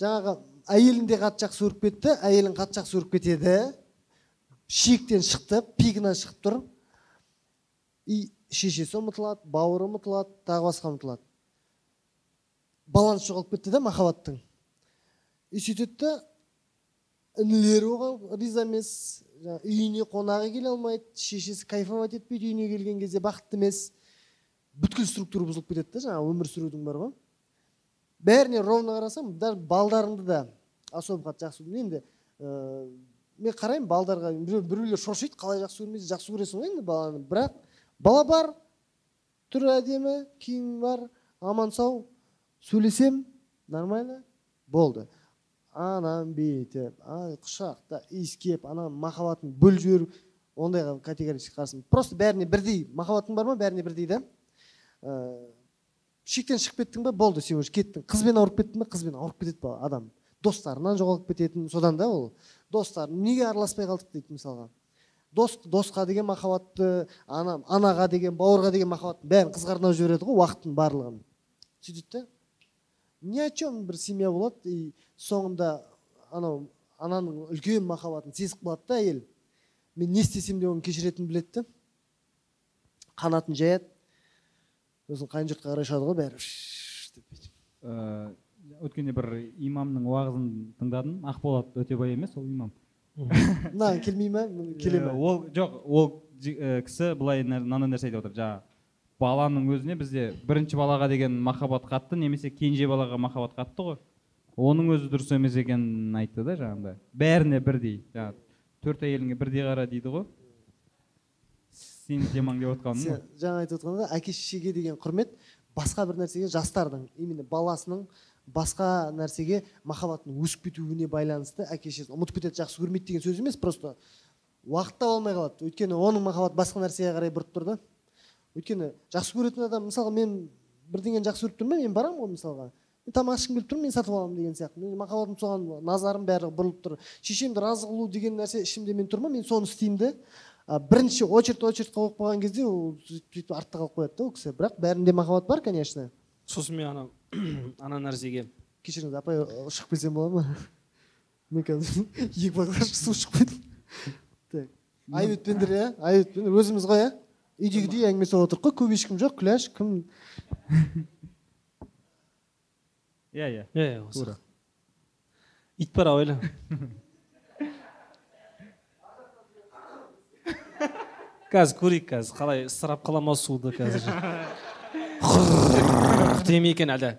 жаңағы әйелін де қатты жақсы көріп кетті әйелін қатты жақсы көріп кетеді. Шектен шықты пигінен шығып тұр. И шешесі ұмытылады бауыры ұмытылады тағы басқа ұмытылады. Баланс жоғалып кетті да махаббаттың. И сөйтеді да інілері оған риза емес жаңағы үйіне қонағы келе алмайды шешесі кайфовать етпейді үйіне келген кезде бақытты емес. Бүткіл структура бұзылып кетеді да жаңағы өмір сүрудің бар ғой. Бәріне ровно қарасам даже балдарыңды да особо қатты жақсы енді ә, мен қараймын балдарға біреу біреулер шошиды қалай жақсы көрмейсің жақсы көресің ғой енді баланы. Бірақ бала бар түрі әдемі киімі бар аман сау сөйлесем нормально болды. Анам бүйтіп құшақта иіскеп ана махаббатын бөліп жіберу ондайға категорически қарсымын. Просто бәріне бірдей махаббатың бар ма? Бәріне бірдей да. Ә, шектен шығып кеттің ба болды сен уже кеттің. Қызбен ауырып кеттің ба қызбен ауырып кетеді бала адам. Достарынан жоғалып кететін содан да ол. Достар неге араласпай қалдық дейді мысалға. Дос досқа деген махаббатты ана анаға деген бауырға деген махаббаттың бәрін қызға арнап жібереді ғой уақыттың барлығын. Сөйтеді да ни о чем бір семья болады и соңында анау ананың үлкен махаббатын сезіп қалады да әйел. Мен не істесем де оны кешіретінін біледі да. Қанатын жаяды. Сосын қайын жұртқа қарай ұшады ғой бәрі. Деп. Ә, өткенде бір имамның уағызын тыңдадым. Ақболат өтебай емес ол имам. Мынаған келмей ма келе ма ол жоқ ол ә, кісі былай мынандай нәрсе айтып отыр. Жаңағы баланың өзіне бізде бірінші балаға деген махаббат қатты немесе кенже балаға махаббат қатты ғой. Оның өзі дұрыс емес екенін айтты да жаңағыдай бәріне бірдей. Жаңағы төрт әйеліңе бірдей қара дейді ғой. Сенің темаң деп отқаным сен ғой. жаңа айтып отқанда әке шешеге деген құрмет басқа бір нәрсеге жастардың именно баласының басқа нәрсеге махаббаттың өсіп кетуіне байланысты әке шешесі ұмытып кетеді жақсы көрмейді деген сөз емес просто уақыт таба алмай қалады. Өйткені оның махаббаты басқа нәрсеге қарай бұрып тұр да. Өйткені жақсы көретін адам мысалға мен бірдеңені жақсы көріп тұрмын мен барамын ғой мысалға. Мен тамақ ішкім келіп тұр мен сатып аламын деген сияқты. Менің махаббатым соған назарым бәрі бұрылып тұр. Шешемді разы қылу деген нәрсе ішімде мен тұр ма? Мен соны істеймін а бірінші очередь очередь қойып қойған кезде ол сөйтіп сөйтіп артта қалып қояды да ол кісі. Бірақ бәрінде махаббат бар конечно. Сосын мен ана [CLEARS THROAT] ана нәрсеге. Кешіріңіз апай шығып келсем болады ма? [LAUGHS] Мен қазір [LAUGHS] екі баклажка су ішіп қойдым. [LAUGHS] Так. Айөтпендер иә? Айөтпендер өзіміз ғой иә? Үйдегідей әңгіме соғып отырмық қой. Көп ешкім жоқ. Күләш кім? Иә иә. Иә осы. Ит бар ау ойла қазір көрейік қазір қалай ысырап қыла ма суды қазір дей ме екен әлі.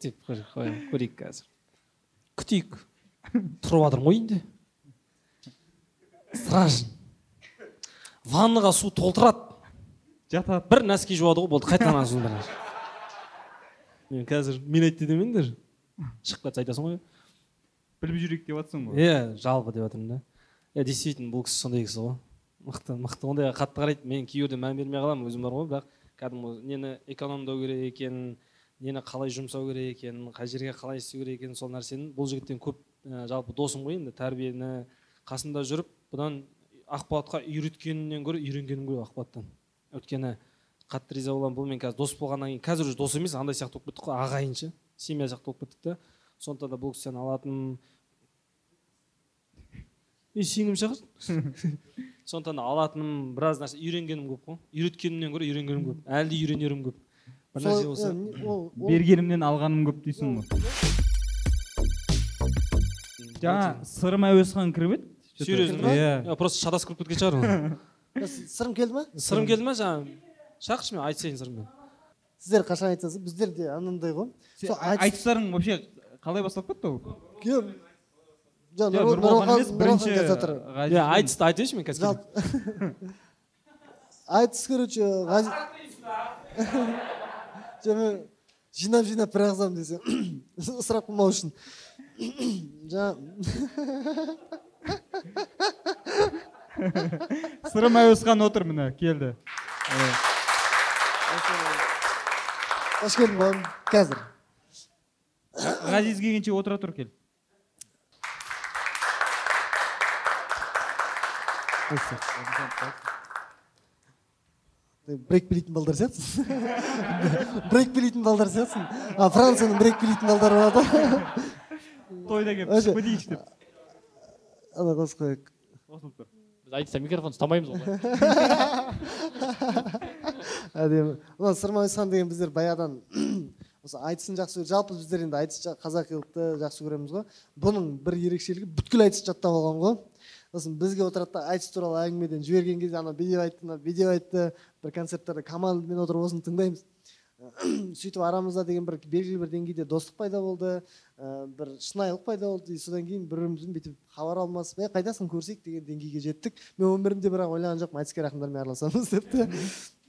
Деп көрейік қазір күтейік. Тұрып жатырмын ғой үйінде страшно ваннаға су толтырады. Жатады бір носки жуады ғой болды қайтадан [LAUGHS] ана мен қазір мен айтты демеңдер. Шығып кетсе айтасың ғой. Біліп жүрейік деп жатсың ғой иә жалпы деп жатырмын да. Иә действительно бұл кісі сондай кісі ғой. Мықты мықты. Ондайға қатты қарайды. Мен кейбірде мән бермей қаламын өзім бар ғой. Бірақ кәдімгі нені экономдау керек екенін нені қалай жұмсау керек екенін қай жерге қалай істеу керек екенін сол нәрсені бұл жігіттен көп ә, жалпы досым ғой енді тәрбиені қасында жүріп бұдан ақпаратқа үйреткенінен гөрі үйренгенім ғой ақпараттан. Өйткені қатты риза боламын бұнымен қазір дос болғаннан кейін. Қазір уже дос емес андай сияқты болып кеттік қой ағайын ше семья сияқты болып кеттік та. Сондықтан да бұл кісіден алатын е сіңлім шығар? [LAUGHS] Сондықтан да алатыным біраз нәрсе. Үйренгенім көп қой. Үйреткенімнен гөрі үйренгенім көп. Әлі де үйренерім көп. Бір нәрсе болса. не- ол ол- бергенімнен алғаным көп дейсің ғой. Жаңа сырым әуесхан кіріп еді. Серьезно ма? Иә. Просто шатасып кіріп кеткен шығар ол. [LAUGHS] сырым келді ма сырым келді ма жаңағы шақыршы мен айтысайын сырыммен сіздер қашан айтасыз біздер де анандай ғой сол айтыс- айтыстарың вообще қалай басталып кетті ол иә айтысты айтайыншы мен қазір айтыс короче мен жинап жинап бір ағызамын десем ысырап қылмау үшін жаңа сырым әуесхан отыр міне келді. Қош келдің бауырым қазір. Ғазиз келгенше отыра тұр кел. Брейк билейтін балдар сияқтысың брейк билейтін балдар сияқтысың а францияның брейк билейтін балдары болады ғой тойда келіп кетейінші деп. Ана қосып қояйық қосылып тұр. Біз айтыста микрофон ұстамаймыз ғой [LAUGHS] әдемі. Мына сырма ойсхан деген біздер баяғыдан [COUGHS] осы айтысын жақсы жалпы біздер енді айтыс қазақилықты жақсы көреміз ғой. Бұның бір ерекшелігі бүткіл айтысты жаттап алған ғой. Сосын бізге отырады да айтыс туралы әңгімеден жіберген кезде ана видео айтты мына видео айтты бір концерттерде командамен отырып осыны тыңдаймыз. [COUGHS] Сөйтіп арамызда деген бір белгілі бір деңгейде достық пайда болды. Ә, бір шынайылық пайда болды. И содан кейін бір бірімізбен бүйтіп хабар алмасып е қайдасың көрсек деген деңгейге жеттік. Мен өмірімде бірақ ойлаған жоқпын айтыскер ақындармен араласамыз деп те.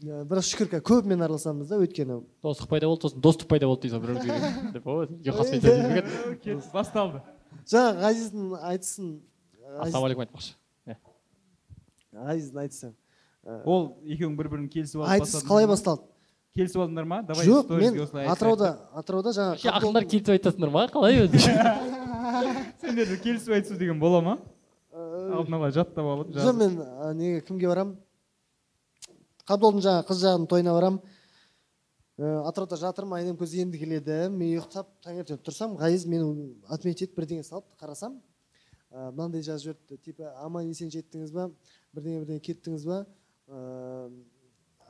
Ә, бірақ шүкір ка- көбімен араласамыз да өйткені. Достық пайда болды сосын достық пайда болды дейсің бір бірімізге басталды. Жаңа ғазиздің айтысын ассалаумағалейкум айтпақшы. Ғазиздің айтысы. Ол екеуің бір бірін келісіп алып айтыс қалай басталды? Келісіп алдыңдар ма? Давай жоқ мен атырауда атырауда вообще жаңа ақындар келісіп айтасыңдар ма? Қалай өзі [LAUGHS] деп. сендерді келісіп айтысу деген бола ма? Алдын ала жаттап алып жоқ мен неге кімге барамын қабдолдың жаңағы қыз жағының тойына барамын атырауда жатырмын айнем көз енді келеді. Мен ұйықтап таңертең тұрсам ғазиз мені отметить етіп бірдеңе салып қарасам. Ә, мынандай жазып жіберіпті типа аман есен жеттіңіз ба? Бірдеңе бірдеңе кеттіңіз ба?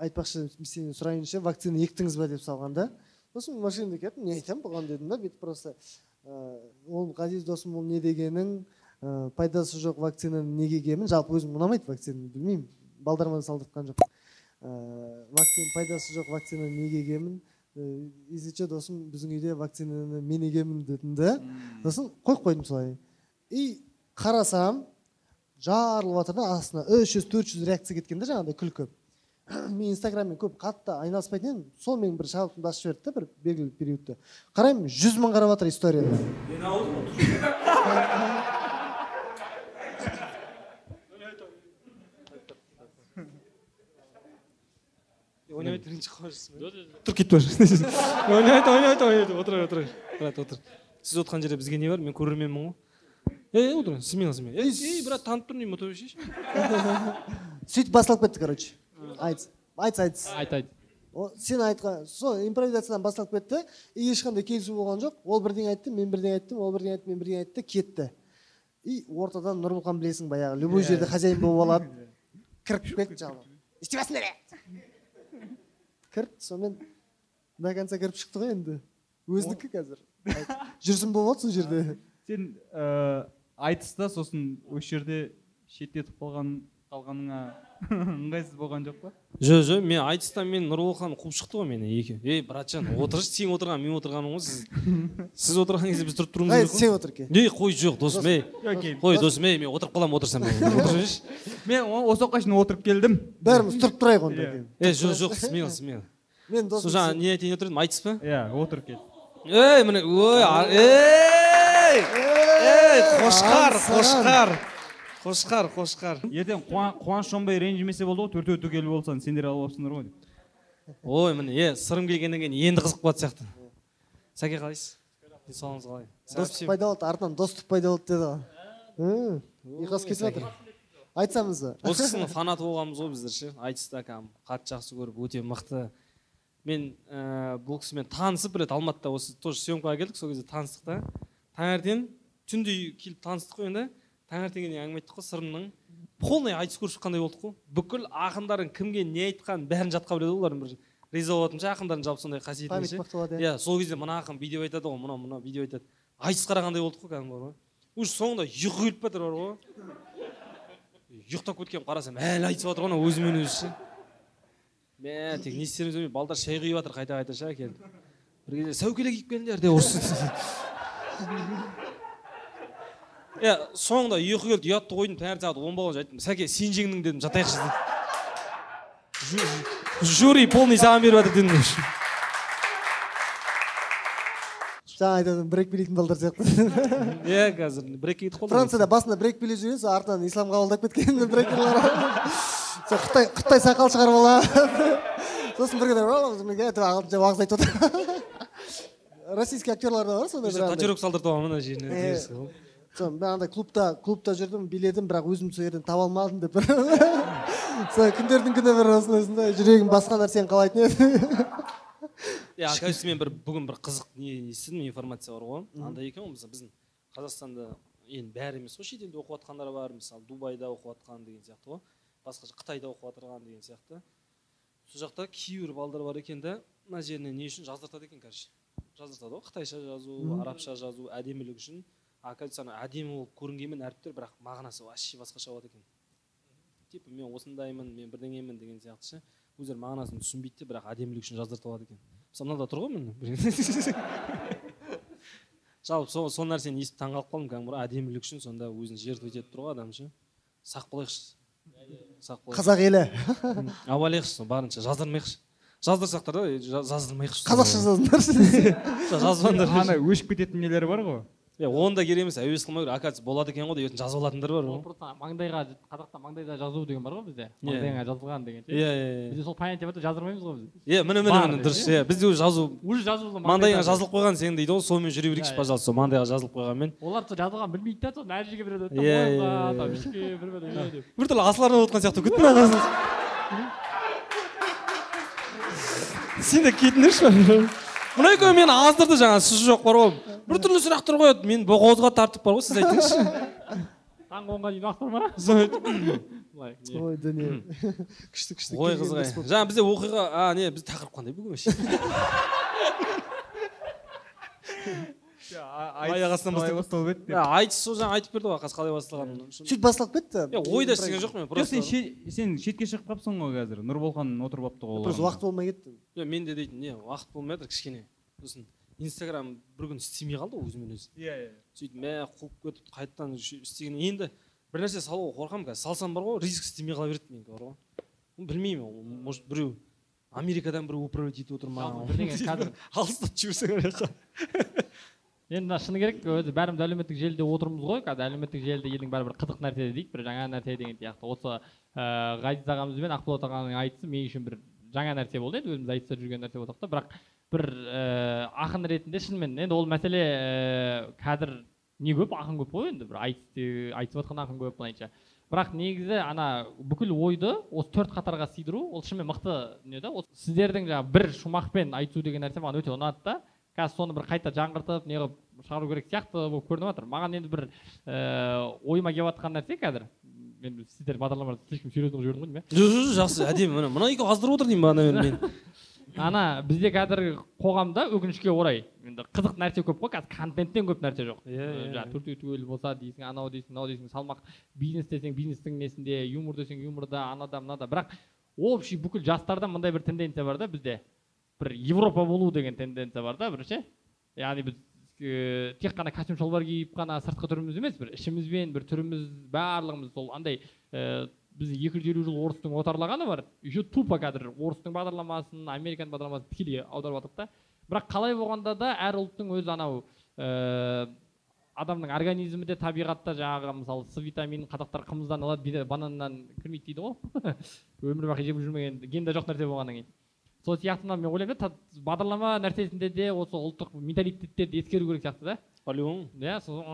Айтпақшы сенен сұрайыншы вакцина ектіңіз ба деп салған да. Сосын машинада келіп не айтамын бұған дедім да бүйтіп просто ол ғазиз досым ол не дегенің ә, пайдасы жоқ вакцинаны неге егемін жалпы өзім ұнамайды вакцина білмеймін балдарыма да салдыртқан жоқпын. Ә, вакцина пайдасы жоқ вакцинаны неге егемін ә, досым біздің үйде вакцинаны мен егемін дедім да. Сосын қойып қойдым солай. И қарасам жарылып жатыр да астына үш жүз төрт жүз реакция кеткен да жаңағыдай күлкі. [COUGHS] мен инстаграммен көп қатты айналыспайтын едім. Сол менің бір шабытымды ашып жіберді да бір белгілі периодта қараймын жүз мың қарап жатыр историяда ойнамай бірінші қалып тұр кетіп бара жатырсың [LAUGHS] ойнамайды ойнамайды ойнамайды отыр отыр брат отыр. Сіз отырған жерде бізге не бар? Мен көрерменмін ғой. Ей отыр смело смело ей брат танып тұрмын деймін шеш [LAUGHS] сөйтіп басталып кетті короче. Айтыс айтыс айтыс айт айт. Сен айтқан сол импровизациядан басталып кетті. И ешқандай келісу болған жоқ. Ол бірдеңе айтты мен бірдеңе айттым. Ол бірдеңе айтты мен бірдеңе айтты кетті. И ортадан нұрмұқан білесің баяғы. Любой жерде хозяин болып алады. [LAUGHS] Кіріп кетті жалғыз істеватсыңдар е кірді сонымен до конца кіріп шықты ғой енді. Өзінікі қазір. Жүрсін болып отыр сол жерде. Сен ә, айтыста сосын осы жерде шеттетіп қалған қалғаныңа ыңғайсыз болған жоқ па? Жоқ жоқ мен айтыста мен нұрболхан қуып шықты ғой мені екі. Ей братжан отыршы сен отырған мен отырғаным ғой сіз. Сіз отырған кезде біз тұрып тұруымыз қай керек қой сен отыр ке? Ей қой жоқ досым ей. Қой досым. ей мен отырып қаламын отырсам отырсайшы мен [LAUGHS] осы уақытқа шейін отырып келдім. Бәріміз тұрып тұрайық онда Иә. ей жоқ жоқ смело смело мен сол досым жаңа не айтайын деп едім айтыс па? Иә отырып кел. Ей міне ой ей! Ей! Қошқар қошқар. Қошқар қошқар. Ертең Қуан- қуаныш шонбай ренжімесе болды ғой төртеу түгел болсаң сендер алып алыпсыңдар ғой. Деп ой міне е сырым келгеннен кейін енді қызық болатын сияқты. Сәке қалайсыз? Денсаулығыңыз қалай? Достық пайда болды артынан достық пайда болды деді ғой. Ұйқас кетіп жатыр? Айтсаңыз. Ба осы кісінің фанаты болғанбыз ғой біздер ше. Айтыста кәдімгі қатты жақсы көріп өте мықты. Мен ә, бұл кісімен танысып бір рет алматыда осы тоже съемкаға келдік сол кезде таныстық та. Таңертең түнде келіп таныстық қой енді. Таңертеңге дейін әңгіме айттық қой сырымның. Полный айтыс көріп шыққандай болдық қой бүкіл ақындардың кімге не айтқанын бәрін жатқа біледі ғой олардың бір риза болатынмын ше ақындардың жалпы сондай қасиетіне память ше иә. Иә сол кезде мына ақын видео айтады ғой мынау мынау видео айтады. Айтыс қарағандай болдық қой кәдімгі бар ғой. Уже соңында ұйқы келіп бара жатыр бар ғой. Ұйықтап кеткенмін қарасам әлі айтысып жатыр ғой анау өзімен өзі ше. Мә тек не істерімізді білмей балдар шай құйып жатыр қайта қайта ше келіп бір кезде сәукеле киіп келіңдер деп ұрысты иә соңында ұйқы келді ұятты қойдым таңертең сағат он болғанша айттым сәке сен жеңдің дедім жатайықшы дедім жюри полный саған беріп жатыр дедім жаңа айтатын брейк билейтін балдар сияқты иә қазір брекке кетіп қалды францияда басында брейк билеп жүрген сосын артынан ислам қабылдап кеткен брейкерлер сол қытай қытай сақал шығарып алады сосын бір күні ағылшынша уағыз айтып отыр российский актерлар да бар сондай бір татуировка салдыртып алған мына жеріне андай клубта клубта жүрдім биледім бірақ өзімді сол жерден таба алмадым деп. [LAUGHS] Бір сол күндердің күні бір осындай осындай жүрегім басқа нәрсені қалайтын еді. [LAUGHS] Иә оказывается мен бір бүгін бір қызық не естідім информация бар ғой андай екен ғой мысалы біздің қазақстанда енді бәрі емес қой шетелде оқып жатқандар бар мысалы дубайда оқып жатқан деген сияқты ғой басқа қытайда оқып жатырған деген сияқты. Сол жақта кейбір балдар бар екен да мына жеріне не үшін жаздыртады екен короче? Жаздыртады ғой қытайша жазу арабша жазу әдемілік үшін оказывается ана әдемі болып көрінгенмен әріптер бірақ мағынасы вообще басқаша болады екен. Типа мен осындаймын мен бірдеңемін деген сияқты ше. Өздері мағынасын түсінбейді де бірақ әдемілік үшін жаздыртып алады екен. Мысалы мынада тұр ғой міне. [LAUGHS] Жалпы сол сол нәрсені естіп таңқалып қалдым кәдімгі бір әдемілік үшін сонда өзін жертва етіп тұр ғой адам ше. Сақ болайықшы. Сақ болайықшы. Қазақ елі. Абайлайықшы барынша. Жаздырмайықшы. Жаздырсақтар да жа- жаздырмайықшы. Қазақша жазыңдаршы [LAUGHS] жазбаңдар. Ана өшіп кететін нелер бар ғой. Иә оны да керек емес әуес қылмау керек оказывается болады екен ғой деп ертең жазып алатындар бар ғой просто маңдайға қазақта маңдайда жазу деген бар ғой бізде маңдайыңа жазылған деген ше иә иә бізде сол понятие бар да жаздырмаймыз ғой біз иә міне міне міне дұрыс иә бізде уже жазу уже жазылды маңдайыңа жазылып қойған сен дейді ғой сонымен жүре берейікші пожалуйста сол маңдайға жазылып қойғанмен олар сол жазылған білмейді да соны әр жерге береді там ішке бір деп біртүрлі асылардан отқан сияқты күт мына қызын сен де кетіңдерші мына екеуі мені аздырды жаңа сіз жоқ бар ғой біртүрлі сұрақтар қояды мені боғауызға тартып бар ғой сіз айтыңызшы. Таңғы онға дейін уақыт бар ма? Ой дүние. Күшті күшті. Ой болып. жаңа бізде оқиға а не біз тақырып қандай бүгін вообще? [LAUGHS] аяқ астынан қалай бастап басталып еді айтыс сол жаңа айтып берді ғой қазір қалай басталғанын сөйтіп басталып кетті. Иә ойда ештеңе жоқ мен просто сен сен шетке шығып қалыпсың ғой қазір. Нұрболхан отырып алыпты ғой просто уақыт болмай кетті. Иә менде дейтін не уақыт болмай жатыр кішкене. Сосын инстаграм бір күн істемей қалды ғой өзімен өзі. Иә иә. Сөйтіп мә қуып кетіп қайтадан істеген. Енді бір нәрсе салуға қорқамын қазір. Салсам бар ғой риск істемей қала береді менікі бар ғой. Білмеймін ол может біреу америкадан біреу управлять етіп отыр ма? Жалпы бірдеңе [LAUGHS] қазір- алыстап жіберсең ана жаққа. Енді мына шыны керек өзі бәріміз әлеуметтік желіде отырмыз ғой. Қазір әлеуметтік желіде елдің бәрі бір қызық нәрсе дейді бір жаңа нәрсе деген сияқты. Осы ыыы ғазиз ағамыз бен ақболат ағаның айтысы мен үшін бір жаңа нәрсе болды енді өзіміз айтыста жүрген нәрсе болсақ та. Бірақ бір ііі ақын ретінде шынымен енді ол мәселе ііі қазір не көп ақын көп қой енді. Бір айтыс айтып жатқан ақын көп былайынша. Бірақ негізі ана бүкіл ойды осы төрт қатарға сыйдыру ол шынымен мықты дүние да сіздердің жаңағы бір шумақпен айту деген нәрсе маған өте ұнады да. Қазір соны бір қайта жаңғыртып не қылып шығару керек сияқты болып көрініп жатыр. Маған енді бір ііі ойыма келіп жатқан нәрсе қазір. Мен сіздер бағдарламада слишком серьезно қылып жібердім ғой деймін жоқ жоқ жақсы. Әдемі міне мына екеуі аздырып отыр деймін бағана мен. Иә [LAUGHS] ана бізде қазіргі қоғамда өкінішке орай енді қызық нәрсе көп қой. Қазір контенттен көп нәрсе жоқ. Иә, иә, жаңағы төртеу түгел болса дейсің анау дейсің мынау дейсің салмақ бизнес десең бизнестің несінде юмор десең юморда анада мынада бірақ общий бүкіл жастарда мындай бір тенденция бар да бізде. Бір европа болу деген тенденция бар да бір ше яғни біз ііі тек қана костюм шалбар киіп қана сыртқы түріміз емес бір ішімізбен бір түріміз барлығымыз сол андай ііі біздің екі жүз елу жыл орыстың отарлағаны бар. Еще тупо қазір орыстың бағдарламасын американың бағдарламасын тікелей аударып жатырық та. Бірақ қалай болғанда да әр ұлттың өз анау ііі адамның организмі де табиғатта жаңағы мысалы с витаминін қазақтар қымыздан алады бананнан кірмейді дейді ғой. [LAUGHS] Өмір бақи жеп жүрмеген генде жоқ нәрсе болғаннан кейін. Сол сияқты мына мен ойлаймын да бағдарлама нәрсесінде де осы ұлттық менталитеттерді ескеру керек сияқты да. По любому иә сол [LAUGHS]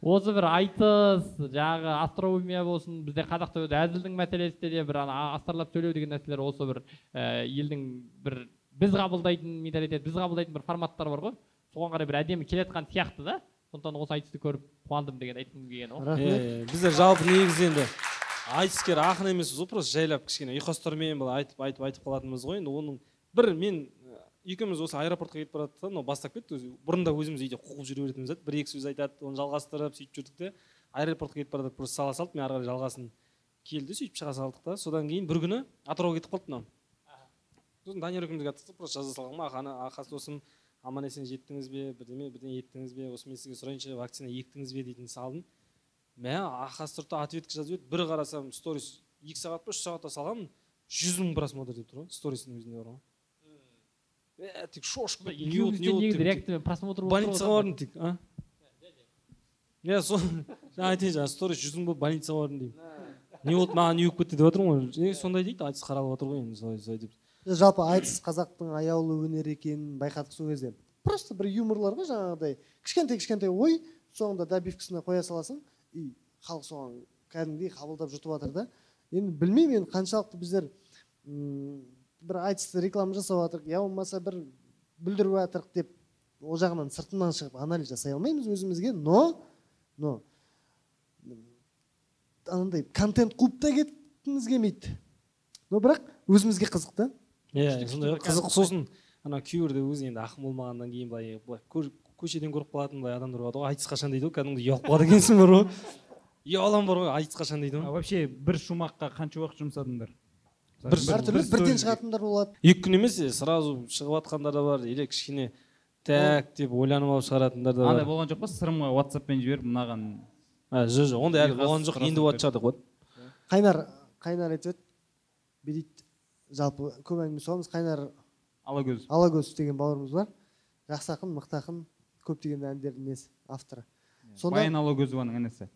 осы бір айтыс жаңағы остроумия болсын бізде қазақта өзі әзілдің мәселесі де бір ана астарлап сөйлеу деген нәрселер осы бір ііі елдің бір біз қабылдайтын менталитет біз қабылдайтын бір форматтар бар ғой. Соған қарай бір әдемі келе жатқан сияқты да. Сондықтан осы айтысты көріп қуандым деген айтқым келген ғой рахмет. Біздер жалпы негізі енді айтыскер ақын емеспіз ғой просто жайлап кішкене ұйқастармен былай айтып айтып айтып қалатынбыз ғой. Енді оның бір мен екеуміз осы аэропортқа кетіп бара жатсақ мынау бастап кетті өзі бұрында өзіміз үйде қуып жүре беретінбіз бір екі сөз айтады оны жалғастырып сөйтіп жүрдік те аэропортқа кетіп бара жатып просто сала салды мен ары қарай жалғасын келді сөйтіп шыға салдық та. Содан кейін бір күні атырауға кетіп қалды мынау. Сосын данияр екеумізге айтдық та просто жаза салған ағаны ақас досым аман есен жеттіңіз бе бірдеме бірдеңе еттіңіз бе осы мен сізге сұрайыншы вакцина ектіңіз бе дейтін салдым. Мә ақас тұрды ответка жазып еді бір қарасам сторис екі сағат па үш сағатта салғанмын жүз мың просмотр деп тұр ғой стористің өзінде бар ғой. Е тек шошып тұр больницаға бардым тек а? Иә сол жаңа айтайын жаңа сторис жүз мың болып больницаға бардым деймін не болды маған не болып кетті деп жатырмын ғой. Е сондай дейді айтыс қаралып жатыр ғой енді солай солай деп. Жалпы айтыс қазақтың аяулы өнері екенін байқадық сол кезде. Просто бір юморлар ғой жаңағыдай. Кішкентай кішкентай ой соңында добивкасына қоя саласың и халық соған кәдімгідей қабылдап жұтып жатыр да. Енді білмеймін енді қаншалықты біздер м, бір айтысты реклама жасап жатырық я болмаса бір бүлдіріп жатырық деп ол жағынан сыртынан шығып анализ жасай алмаймыз өзімізге но но анандай контент қуып та кеткіміз келмейді. Но бірақ өзімізге қызық та. Иә сондай ғой қызық сосын ана күйеуі өзі енді ақын болмағаннан кейін былай былай көшеден көріп қалатын былай адамдар болады ғой. Айтыс қашан дейді ғой кәдімгідей ұялып қалады екенсің бар ғой. Ұялам бар ғой айтыс қашан дейді А ғой вообще бір шумаққа қанша уақыт жұмсадыңдар? Бір- әртүрлі бірден шығатындар болады. Екі күн емес сразу шығып жатқандар да бар. Или кішкене так деп ойланып алып шығаратындар да андай бар. болған жоқ па? Сырымға ватсаппен жіберіп мынаған а жоқ жоқ ондай әлі болған жоқ. енді болатын шығар деп қояды қайнар қайнар айтып еді. Бүйтейді жалпы көп әңгіме соғамыз қайнар алагөз. Алагөз деген бауырымыз бар. Жақсы ақын мықты ақын. Көптеген әндердің несі? Авторы. Сонда баян алагөзованың інісі.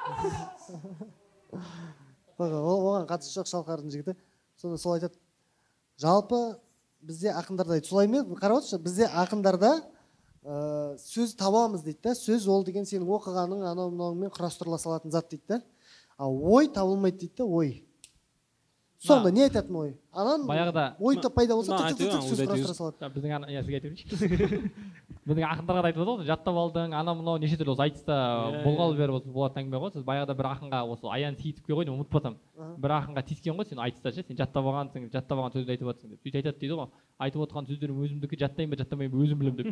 [LAUGHS] Оған қатысы жоқ шалқардың жігіті. Сонда сол айтады. Жалпы бізде ақындарда солай ма қарап отыршы. Бізде ақындарда ә, сөз табамыз дейді да. Сөз ол деген сенің оқығаның анау мынауыңмен құрастырыла салатын зат дейді да. А ой табылмайды дейді да ой. Сонда не айтатын ой? Анан баяғыда ой пайда болса сөз құрастыра салады. Біздің иә сізге айтып берейінші [LAUGHS] біздің ақындарға да айтып жатыр ғой жаттап алдың анау мынау неше түрлі осы айтыста Иә, болғалы бері осы болатын әңгіме ғой. Сіз баяғыда бір ақынға осы аян сейітовке ғой ұмытып Аха. бір ақынға тиіскен ғой сен айтыста ше сен жаттап алғансың жаттап алған сөзді айтып жатрсың деп. сөйтіп айтады дейді ғой айтып отқан сөздерім өзімдікі жаттайын ба жаттамайын ба өзім білемін деп.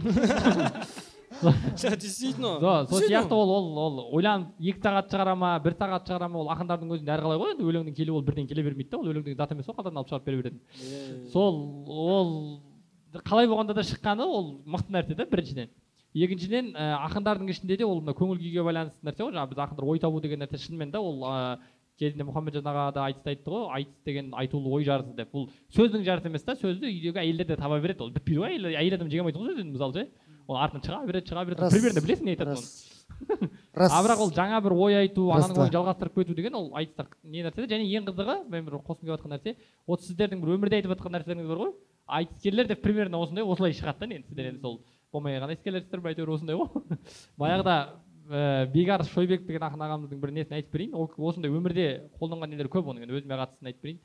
Действительно Со- сол сияқты ол ол ол ойланып екі сағат шығара ма бір сағат шығара ма ол ақындардың өзінде әрқалай ғой енді өлеңнің келуі ол бірден келе бермейді да ол өлеңнің заты емес қой қалтадан алып шығарып бере беретін. Иә. сол ол қалай болғанда да шыққаны ол мықты нәрсе да біріншіден. Екіншіден ә, ақындардың ішінде де ол мына көңіл күйге байланысты нәрсе ғой. Жаңағы біз ақындар ой табу деген нәрсе шынымен де ол ә, кезінде мұхамеджан аға да айтыста айтты ғой. Айтыс деген айтулы ой жарысы деп. Бұл сөздің жарысы емес та сөзді үйдегі әйелдер де таба береді. Ол бітпейді ғой әйел, әйел адам жеңе алмайды ғой сөзден мысалы ше. Ол артынан шыға береді шыға береді. Примерно білесің не айтатынын. рас. Рас [LAUGHS] а бірақ ол жаңа бір ой айту ананың ойын жалғастырып кету деген ол айтыста не нәрсе де. Және ең қызығы мен бір қосқым келіп жатқан нәрсе вот сіздердің бір өмірде айтып жатқан нәрселеріңіз бар ғой. Айтыскерлер де примерно осындай осылай шығады да енді сіздер енді сол болмай ғана ескересіздер ме әйтеуір осындай ғой. [LAUGHS] Баяғыда ә, бекар шойбек деген ақын ағамыздың бір несін айтып берейін. Ол осындай өмірде қолданған нелері көп оның енді өзіме қатыстысын айтып берейін.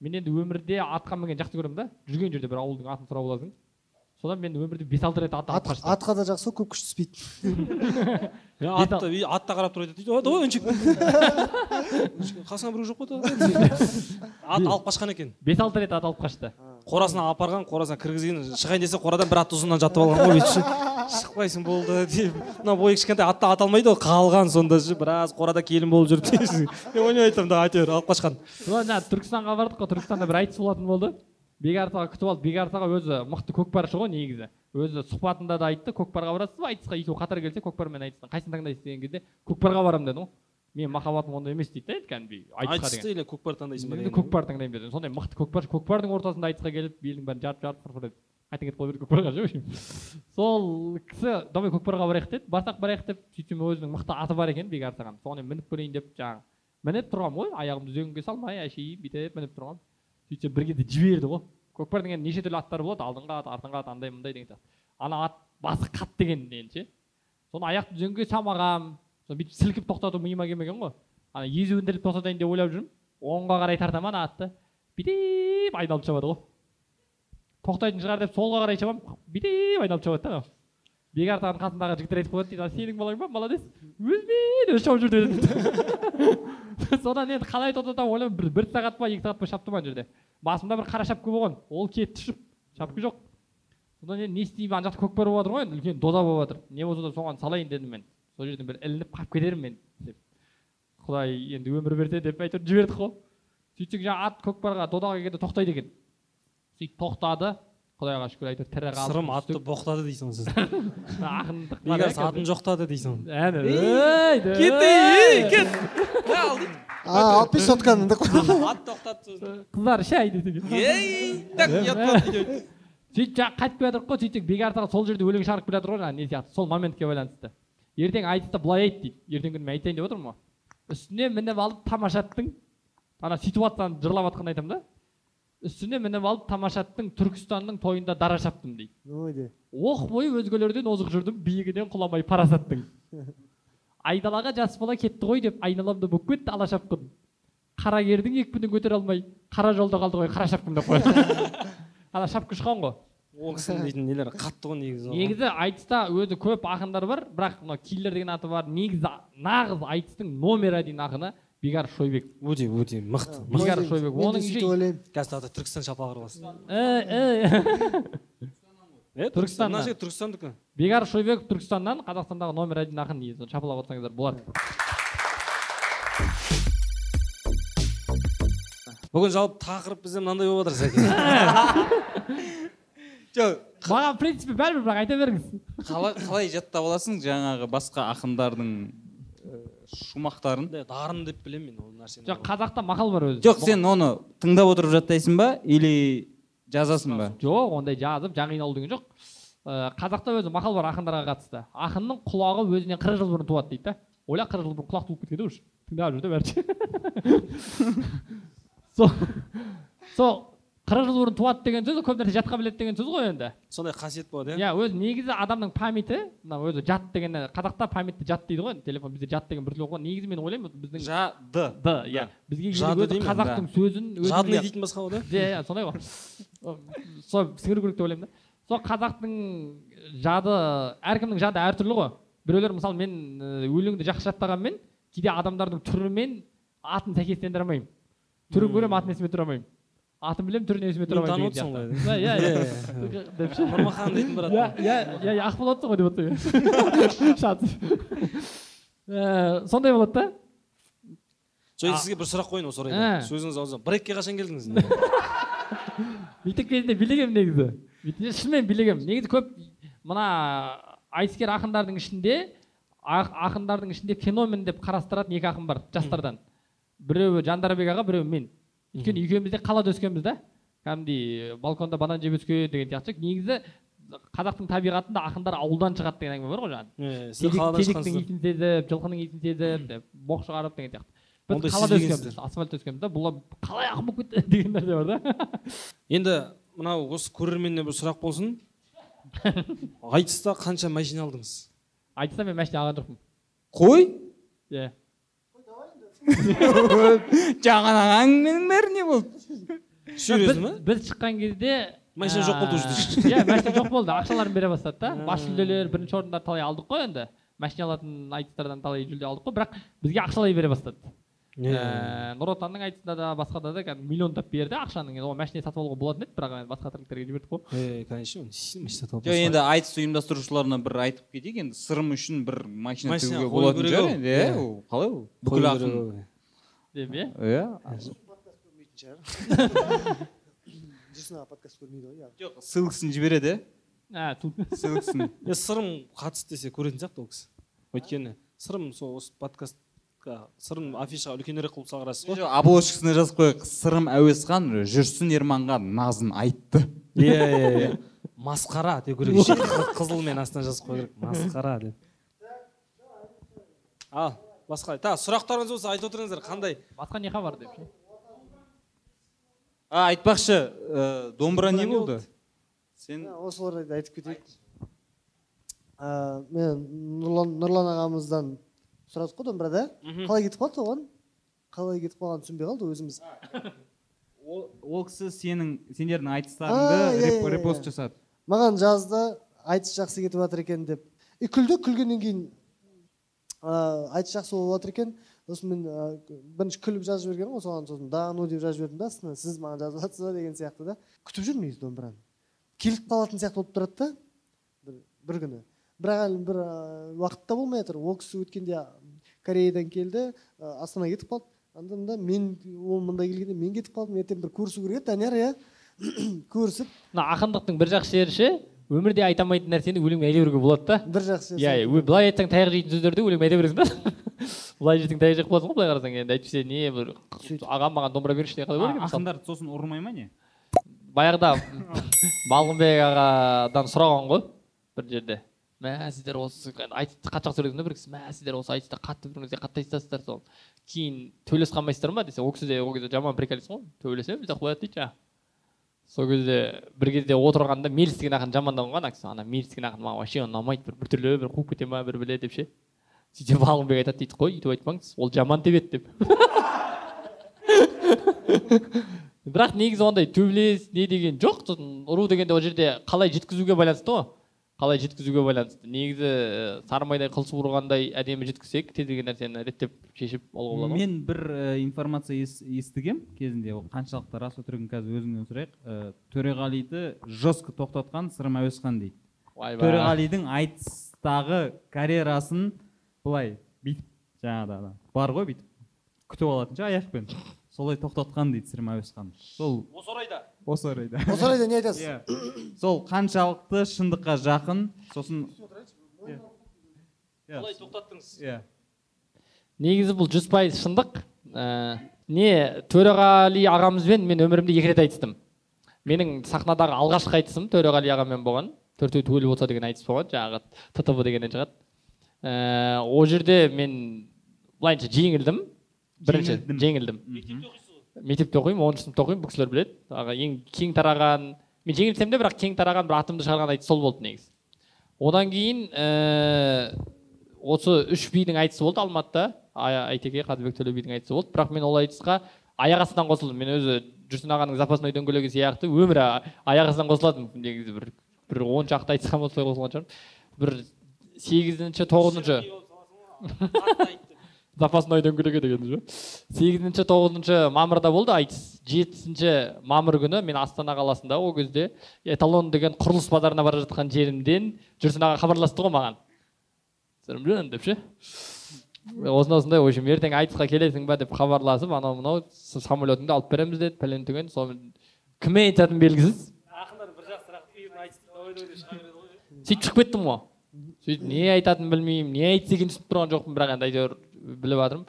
Мен енді өмірде атқа мінген жақсы көремін да. Жүрген жерде бір ауылдың атын сұрап аласың. Содан мен өмірде бес алты рет ат Ат- атқа да жақсы ғой көп күш түспейді. [LAUGHS] Атта қарап тұр айтады. Дейді ой давай өншек [LAUGHS] қасыңа біреу жоқ па да ат алып қашқан екен. бес алты рет ат алып қашты. Қорасына апарған қорасына кіргізген шығайын десе қорадан бір атты ұзыннан жаттап алған ғой бүйтіп [LAUGHS] шықпайсың болды деп. Мына бойы кішкентай атта ата алмайды ғой қалған сонда ше біраз қорада келін болып жүріп мен ойнап айтамын да әйтеуір алып қашқан. Содан жаңа түркістанға бардық қой түркістанда бір айтыс болатын болды. Бекарсаға күтіп алды. Бекарсаға өзі мықты көкпаршы ғой негізі. Өзі сұхбатында да айтты көкпарға барасыз ба? Айтысқа екеуі қатар келсе көкпар мен айтыстан қайсысын таңдайсыз деген кезде көкпарға барамын деді ғой. Менің махаббатым ондай емес дейді да енді кәдімгідей айтысқа деген. Или көкпар таңдайсың ба деген? көкпар таңдаймын деді сондай мықты көкпаршы көкпардың ортасында айтысқа келіп елдің бәрін жарып жарып фыр етіп қайтадан кетіп қала берді көкпарға ше общем сол кісі давай көкпарға барайық деді. Барсақ барайық деп сөйтсем өзінің мықты аты бар екен бекарсаған соған мініп көрейін деп жаңағы мініп тұрғанмын ғой аяғымды үзеңгіге салмай әшейін бүйтіп мініп тұрғанмын сөйтсем бір кезде жіберді ғой. Көкпардың енді неше түрлі аттары болады. Алдыңғы ат артыңғы ат андай мындай деген сияқты. Ана ат басы қат деген енді ше? Соны аяқты үзеңгіге салмағанмын соны бүйтіп сілкіп тоқтату миыма келмеген ғой. Ана езу індіріп тоқтатайын деп ойлап жүрмін. Оңға қарай тартамын ана атты. Бүйтіп айналып шабады ғой. Тоқтайтын шығар деп солға қарай шабамын. Бүйтіп айналып шабады да. Бекартаның қасындағы жігіттер айтып қояды дейді «А сенің балаң ба? Молодец өзімен өзі шауып жүрді деді содан енді қалай тоқтатамын ойлап бір, бір сағат па екі сағат па шаптым ана жерде. Басымда бір қара шапка болған ол кетті ұшып шапка жоқ. Содан енді не істеймін ана жақта көкпар болып жатыр ғой енді үлкен дода болып жатыр не болса да соған салайын дедім мен. Сол жерден бір ілініп қалып кетермін мен деп. Құдай енді өмір берсе деп әйтеуір жібердік қой. Сөйтсек жаңағы ат көкпарға додаға келгенде тоқтайды екен. Сөйтіп тоқтады. Құдайға шүкір әйтеуір тірі қалды сырым атты боқтады дейсің ғой сіз. [LAUGHS] Ақындық бекарыс атын жоқтады дейсің? Әне ей кет ей кет. а алып беш сотканы ат сөзін қыздар шай десе так сөйтіп жаңағы қайтып келе жатырмық қой сөйтсек бекартаға сол жерде өлең шығарып келе жатыр ғой жаңағы не сияқты сол моментке байланысты. Ертең айтыста былай айт дейді. Ертеңгі күні мен айтайын деп отырмын ғой. Үстіне мініп алып тамашаттың ана ситуацияны жырлап жатқанда айтамын да. Үстіне мініп алып тамашаттың түркістанның тойында дара шаптым дейді ойде оқ бойы өзгелерден озық жүрдім биігінен құламай парасаттың айдалаға жас бала кетті ғой деп айналамда болып кетті ала шапқын қарагердің екпінін көтере алмай қара жолда қалды ғой қара шапқын деп қояды ана шапкін шыққан ғой ол кісінің дейтін нелері қатты ғой негізі негізі айтыста өзі көп ақындар бар бірақ мынау киллер деген аты бар негізі нағыз айтыстың номер один ақыны бегар шойбек. Өте өте мықты бегар шойбек оның сөйтіп ойлаймын қазір тағы да түркістан Э, э. [LAUGHS] е Түркістаннан. мына жігіт түркістандікі бегар шойбеков түркістаннан қазақстандағы номер один ақын негізі шапалақ ұрсаңыздар болады бүгін жалпы тақырып бізде мынандай болып жатыр сәке. [LAUGHS] Жоқ маған в принципе бәрібір бірақ айта беріңіз. Қалай жаттап аласың? Жаңағы басқа ақындардың шумақтарын. Дарын деп білемін мен ол нәрсені. Жоқ қазақта мақал бар өзі. Жоқ сен оны тыңдап отырып жаттайсың ба или жазасың ба? Жоқ ондай жазып жан қиналу деген жоқ. Ә, қазақта өзі мақал бар ақындарға қатысты. Ақынның құлағы өзінен қырық жыл бұрын туады дейді да. Ойла қырық жыл бұрын құлақ туып кеткен уже. Тыңдап жүр да бәрі. [LAUGHS] Сол қырық жыл бұрын туады деген сөз көп нәрсе жатқа біледі деген сөз ғой енді. Сондай қасиет болады иә? Иә өзі негізі адамның памяті мына өзі жат деген қазақта памятті жат дейді ғой телефон бізде жат деген бір түрлі ғой негізі мен ойлаймын біздің жады. Д иә. Бізге қазақтың сөзін жадный дейтін басқа ғой да? Иә иә сондай ғой. Сол сіңіру керек деп ойлаймын да. Сол қазақтың жады әркімнің жады әртүрлі ғой. Біреулер мысалы мен э, өлеңді жақсы жаттағанмен кейде адамдардың түрі мен атын сәйкестендіре алмаймын. Түрін көремін атын есіме түсіре алмаймын. Атын білемін түрін есіме Мені алмаймын танып отырсың сияқты. иә Иә, иә. деп ше. нұрмахан дейтін бір иә иә иә ғой деп отырсың [LAUGHS] шат. Э, сондай болады да? Жоқ сізге бір сұрақ қояйын осы Ә. орайда сөзіңіз аузынан брекке қашан келдіңіз [LAUGHS] мектеп кезінде билегемін негізі. Шынымен билегемін негізі көп мына айтыскер ақындардың ішінде ақ- ақындардың ішінде феномен деп қарастыратын екі ақын бар жастардан. Біреуі жандарбек аға біреуі мен. Өйткені екеуміз де қалада өскенбіз да. Кәдімгідей балконда банан жеп өскен деген сияқты. Негізі қазақтың табиғатында ақындар ауылдан шығады деген әңгіме бар ғой жаңағы тезектің иісін сезіп жылқының иісін сезіп боқ шығарып деген сияқты. Біз қалада өскенбіз асфальтта өскенбіз да. Бұлар қалай ақын болып кетті [LAUGHS] деген нәрсе бар да. [LAUGHS] Енді мынау осы көрерменнен бір сұрақ болсын. [LAUGHS] Айтыста қанша машина алдыңыз? Айтса мен машина алған жоқпын. Қой? Иә. [LAUGHS] жаңағы әңгіменің бәрі не болды? Серьезно ма біз, шыққан кезде Машина жоқ болды а, ол жерде. иә машина жоқ болды. Ақшаларын бере бастады да. Бас жүлделер бірінші орындар талай алдық қой енді. Машина алатын айтыстардан талай жүлде алдық қой. Бірақ бізге ақшалай бере бастады. Е, Ә, нұр отанның айтысында да басқада да кәдімгі миллиондап берді ақшаның енді ол машина сатып алуға болатын еді бірақ енді басқа тірліктерге жібердік қой. Е конечно жоқ енді айтыс ұйымдастырушыларына бір айтып кетейік енді сырым үшін бір машина тігуге болатын шығар енді. Иә ол қалай ол? Бүкіл ақын. деп иә иә жүрсін аға подкаст көрмейді ғой иә жоқ ссылкасын жібереді ә, иә [LAUGHS] ссылкасын е сырым қатысты десе көретін сияқты ол кісі. Өйткені сырым сол осы подкастқа сырым афишаға үлкенірек қылып салғырасыз ғой. Жоқ обложкасына жазып қояйық. Сырым әуесхан жүрсін ерманға назын айтты. Иә иә иә. Масқара деу керек. Қызылмен астына жазып қою керек. Масқара деп. Ал басқа. Так сұрақтарыңыз болса айтып отырыңыздар қандай? Басқа не хабар деп ше? А айтпақшы ә, домбыра не болды? сен Ә, осы орайда айтып кетейік. Ә, мен нұрлан ағамыздан сұрадық қой домбыра да Мгм. қалай кетіп қалды оған? Қалай кетіп қалғанын түсінбей қалды өзіміз. Ол, кісі сенің сендердің айтыстарыңды иә, иә, иә. репост жасады. Маған жазды айтыс жақсы кетіп жатыр екен деп. И күлді күлгеннен кейін ә, айтыс жақсы болып жатыр екен. Сосын мен бірінші күліп жазып жібергенмін ғой соған сосын да ну деп жазып жібердім да астына сіз маған жазып жатсыз ба? деген сияқты да. Күтіп жүрмін негізі домбыраны. Келіп қалатын сияқты болып тұрады да. Бір, бір күні. Бірақ әлі бір уақытта болмай жатыр. Ол кісі өткенде кореядан келді ә, астанаға кетіп қалды. Анда мында мен ол мында келгенде мен кетіп қалдым. Ертең бір көрісу керек еді данияр иә? [CLEARS THROAT] Көрісіп. Мына ақындықтың бір жақсы жері ше өмірде айта алмайтын нәрсені өлеңмен айта беруге болады да. бір жақсы иә иә былай айтсаң таяқ жейтін сөздерді өлеңмен айта бересің да. [LAUGHS] Былай жерсең таяқ жеп қаласың ғой былай қарасаң енді әйтпесе не бір ағам маған домбыра берші деп қалай мысалы? ақындарды сосын ұрмай ма не? Баяғыда [LAUGHS] балғынбек ағадан сұраған ғой бір жерде. Мә сіздер осы айтысты қатты жақсы да бір кісі мә сіздер осы айтыста қатты бір нәрсе қатты айтысасыздар сол кейін төбелесіп қалмайсыздар ма десе ол кісі де ол кезде жаман приколист ғой төбелесеміз деп қояды дейді жаңағы. Сол кезде бір кезде отырғанда меліс деген ақын жамандаған ғой ана кісі. Ана меліс деген ақын маған вообще ұнамайды бір біртүрлі бір қуып кете ма бір біле деп ше. Сөйтсе балғынбек айтады дейді қой өйтіп айтпаңыз ол жаман тебеді деп. [LAUGHS] Бірақ негізі ондай төбелес не деген жоқ сосын ұру дегенде ол жерде қалай жеткізуге байланысты ғой. Қалай жеткізуге байланысты? Негізі ә, сары майдай қылышып ұрғандай әдемі жеткізсек кез келген нәрсені реттеп шешіп алуға болады мен бір ә, информация ес- естігем. Кезінде ол қаншалықты рас өтірігін қазір өзіңнен сұрайық. Ә, төреғалиді жестко тоқтатқан сырым әуесхан дейді. Ойбай. төреғалидың айтыстағы карьерасын былай бүйтіп жаңағыда бар ғой бүйтіп. Күтіп алатын ше аяқпен солай тоқтатқан дейді сырым әуесхан. Сол осы орайда осы орайда. Осы орайда не айтасыз? Иә. Сол қаншалықты шындыққа жақын сосын Иә. қалай тоқтаттыңыз. Иә. Негізі бұл жүз пайыз шындық. Ә, не төреғали ағамызбен мен өмірімде екі рет айтыстым. Менің сахнадағы алғашқы айтысым төреғали ағамен болған. Төртеу түгел болса деген айтыс болған жаңағы ттв дегеннен шығады. Ә, ол жерде мен былайынша жеңілдім. Бірінші Жеңілдім. Мектепте оқимын оныншы сыныпта оқимын бұл кісілер біледі. Аға ең кең тараған мен жеңілсем де бірақ кең тараған бір атымды шығарған айтыс сол болды негізі. Одан кейін ә, осы үш бидің айтысы болды алматыда. Ай- айтеке қадырбек төле бидің айтысы болды. Бірақ мен ол айтысқа аяқ астынан қосылдым. Мен өзі жүрсін ағаның запасной дөңгелегі сияқты өмірі аяқ астынан қосыладым. Негізі бір бір он шақты айтысқа ма солай қосылған шығармын. Бір сегізінші тоғызыншы. Запасной дөңгелегі деген ше сегізінші тоғызыншы мамырда болды. Айтыс. Жетісінші мамыр күні мен астана қаласында ол кезде эталон деген құрылыс базарына бара жатқан жерімден жүрсін аға хабарласты ғой маған. Сырымжан деп ше? Осындай осындай в общем ертең айтысқа келесің ба деп хабарласып анау мынау с- самолетыңды алып береміз деді пәлен түген соны кіммен айтатыным белгісіз? Ақындар бір сөйтіп шығып кеттім ғой. Сөйтіп не айтатынын білмеймін не айтса екенін түсініп тұрған жоқпын бірақ енді әйтеуір біліп жатырмын.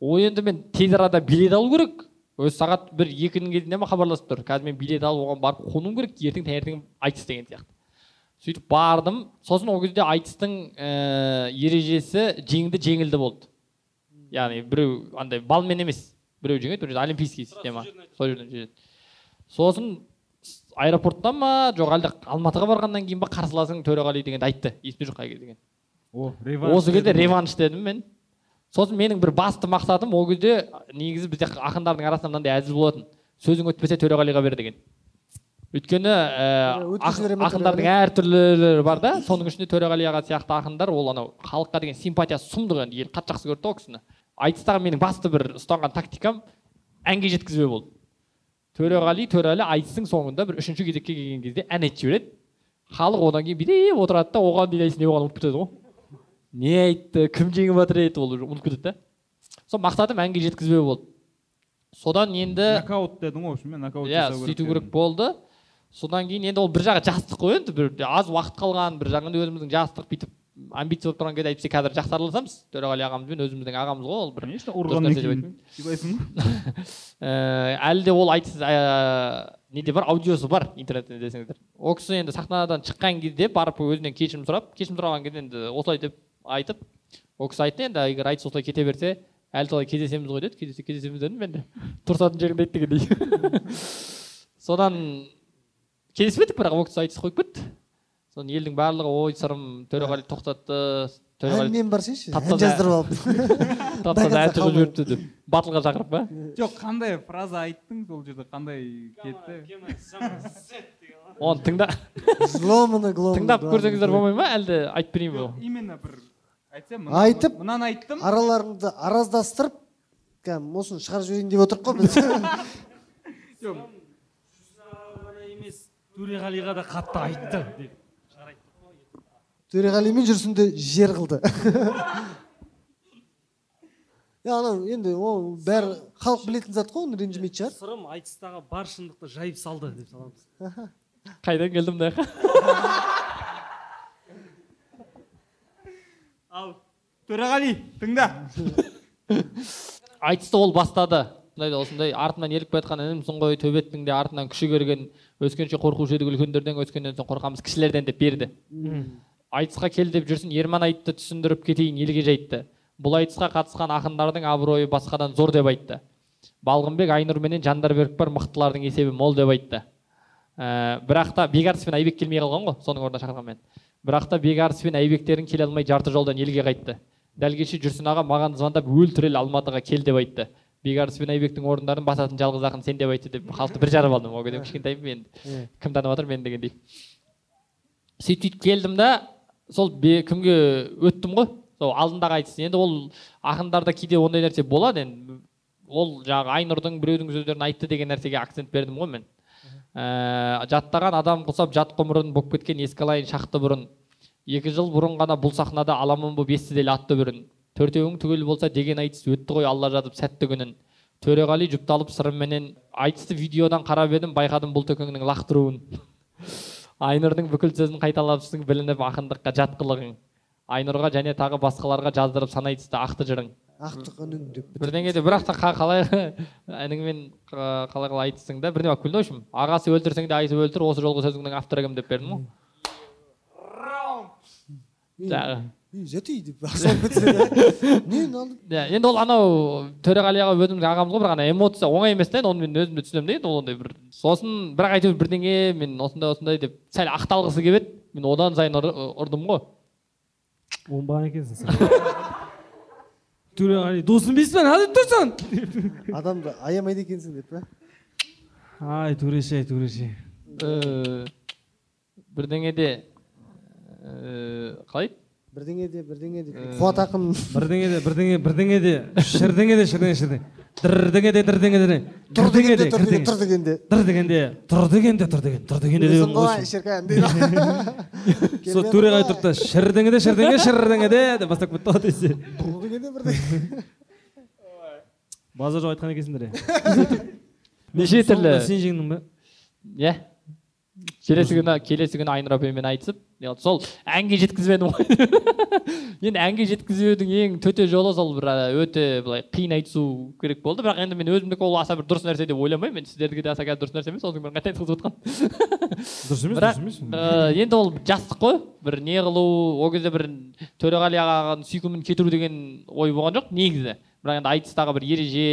Ол енді мен тез арада билет алу керек. Өзі сағат бір екінің кезінде ма хабарласып тұр. Қазір мен билет алып оған барып қонуым керек ертең таңертең айтыс деген сияқты. Сөйтіп бардым. Сосын ол кезде айтыстың ә, ережесі жеңді жеңілді болды. Яғни біреу андай балмен емес біреу жеңеді біреу олимпийский система. Сол жерден жеңеді. Сосын аэропорттан ма жоқ әлде алматыға барғаннан кейін ба қарсыласың төреғали дегенді айтты. Есімде жоқ қай кезде деген о реванш осы кезде реванш дедім мен. Сосын менің бір басты мақсатым ол кезде негізі бізде ақындардың арасында мынандай әзіл болатын сөзің өтпесе төреғалиға бер деген. Өйткені ә, ақындардың әртүрлілері бар да. Соның ішінде төреғали аға сияқты ақындар ол анау халыққа деген симпатиясы сұмдық енді ел қатты жақсы көрді да ол кісіні. Айтыстағы менің басты бір ұстанған тактикам әнге жеткізбеу болды төреғали төреәлі айтыстың соңында бір үшінші кезекке келген кезде ән айтып жібереді. Халық одан кейін билеп отырады да оған дейін не болғанын ұмытып кетеді ғой. Не айтты кім жеңіп жатыр еді ол уже ұмытып кетеді да сол мақсатым әнге жеткізбеу болды содан енді нокаут дедің ғой общем нокаут иә сөйту керек болды содан кейін енді ол бір жағы жастық қой енді бір аз уақыт қалған бір жағында өзіміздің жастық бүйтіп амбиция болып тұрған кезде әйтпесе қазір жақсы араласамыз төреғали ағамызбен өзіміздің ағамыз ғой ол бір конечно дұрыс ұрғаннан нәрсе деп кейін сыйлайсың ғой әлі де ол айтыс ә, неде бар аудиосы бар интернетте десеңіздер ол кісі енді сахнадан шыққан кезде барып өзінен кешірім сұрап кешірім сұраған кезде енді осылай деп айтып ол кісі айтты енді егер айтыс осылай кете берсе әлі солай кездесеміз ғой деді. Кездесе кездесеміз дедім мен де тұрсатын жеріңде айт дегендей содан келіспедік бірақ ол кісі айтыс қойып кетті. Соны елдің барлығы ой сырым төреғали тоқтатты төреғали әнмен барсайшы ән жаздырып алып. [LAUGHS] Таптаза ән жіберіпті деп. Батылға шақырып па? Жоқ қандай фраза айттың сол жерде қандай кетті? Оны тыңда тыңдап көрсеңіздер болмай ма? Әлде айтып берейін ба именно бір айтсам Айтып- мынаны айттым. араларыңды араздастырып кәдімгі осыны шығарып жіберейін деп отырық қой біз. [LAUGHS] Емес төреғалиға да қатты айтты деп төреғали мен жүрсінді жер қылды. [LAUGHS] Иә анау енді ол бәрі халық білетін зат қой оны ренжімейтін шығар. Сырым айтыстағы бар шындықты жайып салды деп саламыз. Қайдан келдім мына [LAUGHS] жаққа ал төреғали тыңда. [LAUGHS] Айтысты ол бастады. Мындай осындай артынан еріп келе жатқан інімсің ғой төбеттің де артынан күші көрген өскенше қорқушы едік үлкендерден өскеннен соң қорқамыз кішілерден деп берді. Айтысқа кел деп жүрсін ерман айтты түсіндіріп кетейін елге жайтты. Бұл айтысқа қатысқан ақындардың абыройы басқадан зор деп айтты. Балғынбек айнұр менен жандарбек бар мықтылардың есебі мол деп айтты. Ә, бірақ та бекарыс пен айбек келмей қалған ғой соның орнына шақырғанмен. Бірақ та бекарыс пен айбектерің келе алмай жарты жолдан елге қайтты. Дәл кеше жүрсін аға маған звондап өлтірел алматыға кел деп айтты. Бекарыс пен айбектің орындарын басатын жалғыз ақын сен деп айтты деп халықты бір жарып алдым. Ол кезде кішкентаймын енді кім танып жатыр мені дегендей. Сөйтіп сөйтіп келдім да сол кімге өттім ғой? Сол алдындағы айтыс енді ол ақындарда кейде ондай нәрсе болады. Енді ол жаңағы айнұрдың біреудің сөздерін айтты деген нәрсеге акцент бердім ғой мен. Ә, жаттаған адам құсап жат ғұмырын болып кеткен еске алайын шақты бұрын екі жыл бұрын ғана бұл сахнада аламан боп естіделі атты бүрін төртеуің түгел болса деген айтыс өтті ғой алла жазып сәтті күнін төреғали жұпталып сырымменен айтысты видеодан қарап едім байқадым бұл төкеңнің лақтыруын [LAUGHS] айнұрдың бүкіл сөзін қайталапсың білініп ақындыққа жат қылығың айнұрға және тағы басқаларға жаздырып сан айтысты ақты жырың ақтық үнін деп бірдеңе де бірақ та қа- қалай [LAUGHS] ініңмен қа- қалай қалай айтыстың да? Бірдеңе алып келді в общем ағасы өлтірсең де айтып өлтір осы жолғы сөзіңнің авторы кім деп бердім ғой. Жаңағы деп [LAUGHS] енді ол анау төреғали аға өзіміздің ағамыз ғой бірақ ана эмоция оңай емес та енді оны мен өзім де түсінемін да енді ол ондай бір сосын бірақ әйтеуір бірдеңе мен осындай осындай деп сәл ақталғысы келіп еді мен одан сайын ұр- ұрдым ғой. Оңбаған екенсің сен. [LAUGHS] төреғали досым емеспін деп тұрсың адамды аямайды екенсің деп па ай төреші ай төреші Э, бірдеңе де э, қалай бірдеңе де бірдеңе де Э, қуат ақын бірдеңе де бірдеңе бірдеңе де шірдеңе де шірдеңе шірдеңе дірдеңе де дірдеңе де тұр дегенде де тұр деген кірдеңе тұр дегенде дыр дегенде тұр дегенде тұр деген тұр дегенде деген ғой шеркан дейді сол төреғали тұрды да шірдеңе де шірдеңе шірдеңе де деп бастап кетті ғой десе дегенде бірдеңе базар жоқ айтқан екенсіңдер иә [LAUGHS] неше түрлі сен жеңдің ба иә келесі күні келесі күні айнұр апаймен айтысып сол әнге жеткізбедім ғой. [LAUGHS] Енді әнге жеткізудің ең төте жолы сол бір өте былай қиын айтысу керек болды. Бірақ енді мен өзімдікі ол аса бір дұрыс нәрсе деп ойламаймын. Енді сіздердікі де аса қазір дұрыс нәрсе емес. Сосын мен қайта айтқызып отқан [LAUGHS] дұрыс емес бірақ дұрыс емес. енді ол жастық қой. Бір не қылу ол кезде бір төреғали ағаның сүйкімін кетіру деген ой болған жоқ негізі. Бірақ енді айтыстағы бір ереже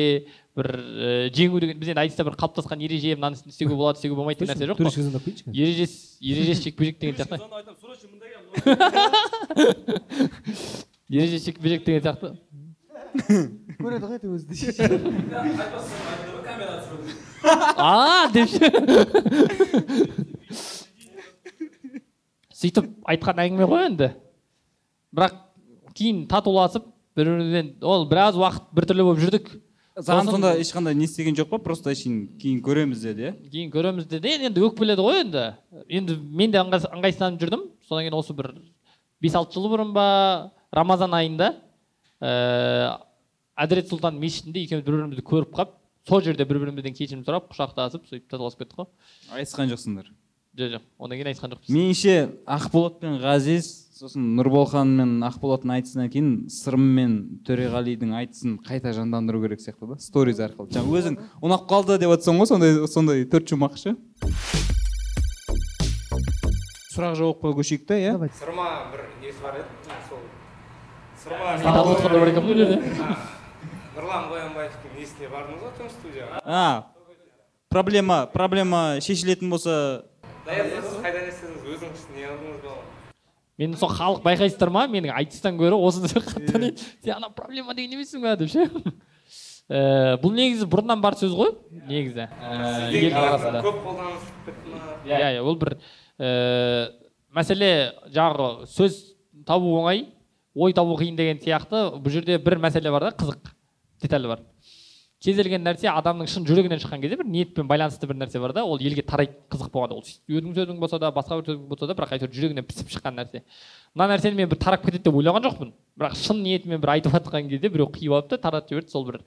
бір ә, жеңу деген біз енді айтыста бір қалыптасқан ереже мынаны істеуге болады істеуге болмайды деген нәрсе жоқ қой төреші звондап қояйыншы қазір. ережесі ережесі жекпе жек деген сияқты ереже жекпе жек деген сияқты. Көреді ғой әйтеуір өзі а деп ше. сөйтіп айтқан әңгіме ғой енді. Бірақ кейін татуласып бір бірімізбен ол біраз уақыт біртүрлі болып жүрдік. Саған сонда ешқандай не істеген жоқ па просто әшейін кейін көреміз деді иә? Кейін көреміз деді. Енді өкпеледі ғой енді. Енді мен де ыңғайс- ыңғайсызданып жүрдім. Содан кейін осы бір бес алты жыл бұрын ба рамазан айында ә, әдірет сұлтан мешітінде екеуміз бір бірімізді көріп қалып сол жерде бір бірімізден кешірім сұрап құшақтасып сөйтіп татуласып кеттік қой. Айтысқан жоқсыңдар. Жоқ жоқ. Одан кейін айтысқан жоқпыз. Меніңше ақболат пен ғазиз сосын нұрболхан мен ақболаттың айтысынан кейін сырым мен төреғалидің айтысын қайта жандандыру керек сияқты да сториз арқылы. Жаңа өзің ұнап қалды деп жатсың ғой сондай сондай төрт шумақ ше сұрақ жауапқа көшейік та иә? Сырма бір несі бар еді? Сол. Сырма нұрлан қоянбаевтың несіне бардыңыз ғой тың студияға? А проблема проблема шешілетін болса қайдан естідіңіз өзіңіз не қылдыңыз ба мені сол халық байқайсыздар ма? Менің айтыстан гөрі осыны қатты [LAUGHS] таниды сен ана проблема деген емессің ба деп ше? Ә, бұл негізі бұрыннан бар сөз ғой. Негізі. Ел арасында. көп қолданысып кетті ма? Иә иә ол бір мәселе жаңағы сөз табу оңай ой табу қиын деген сияқты. Бұл жерде бір мәселе бар да қызық деталь бар. Кез келген нәрсе адамның шын жүрегінен шыққан кезде бір ниетпен байланысты бір нәрсе бар да ол елге тарайды қызық болғанда ол өзіңнің сөзің болса да басқа бір сөзің болса да бірақ әйтеуір жүрегінен пісіп шыққан нәрсе. Мына нәрсені мен бір тарап кетеді деп ойлаған жоқпын. Бірақ шын ниетімен бір айтып жатқан кезде біреу қиып алып та таратып жіберді сол бір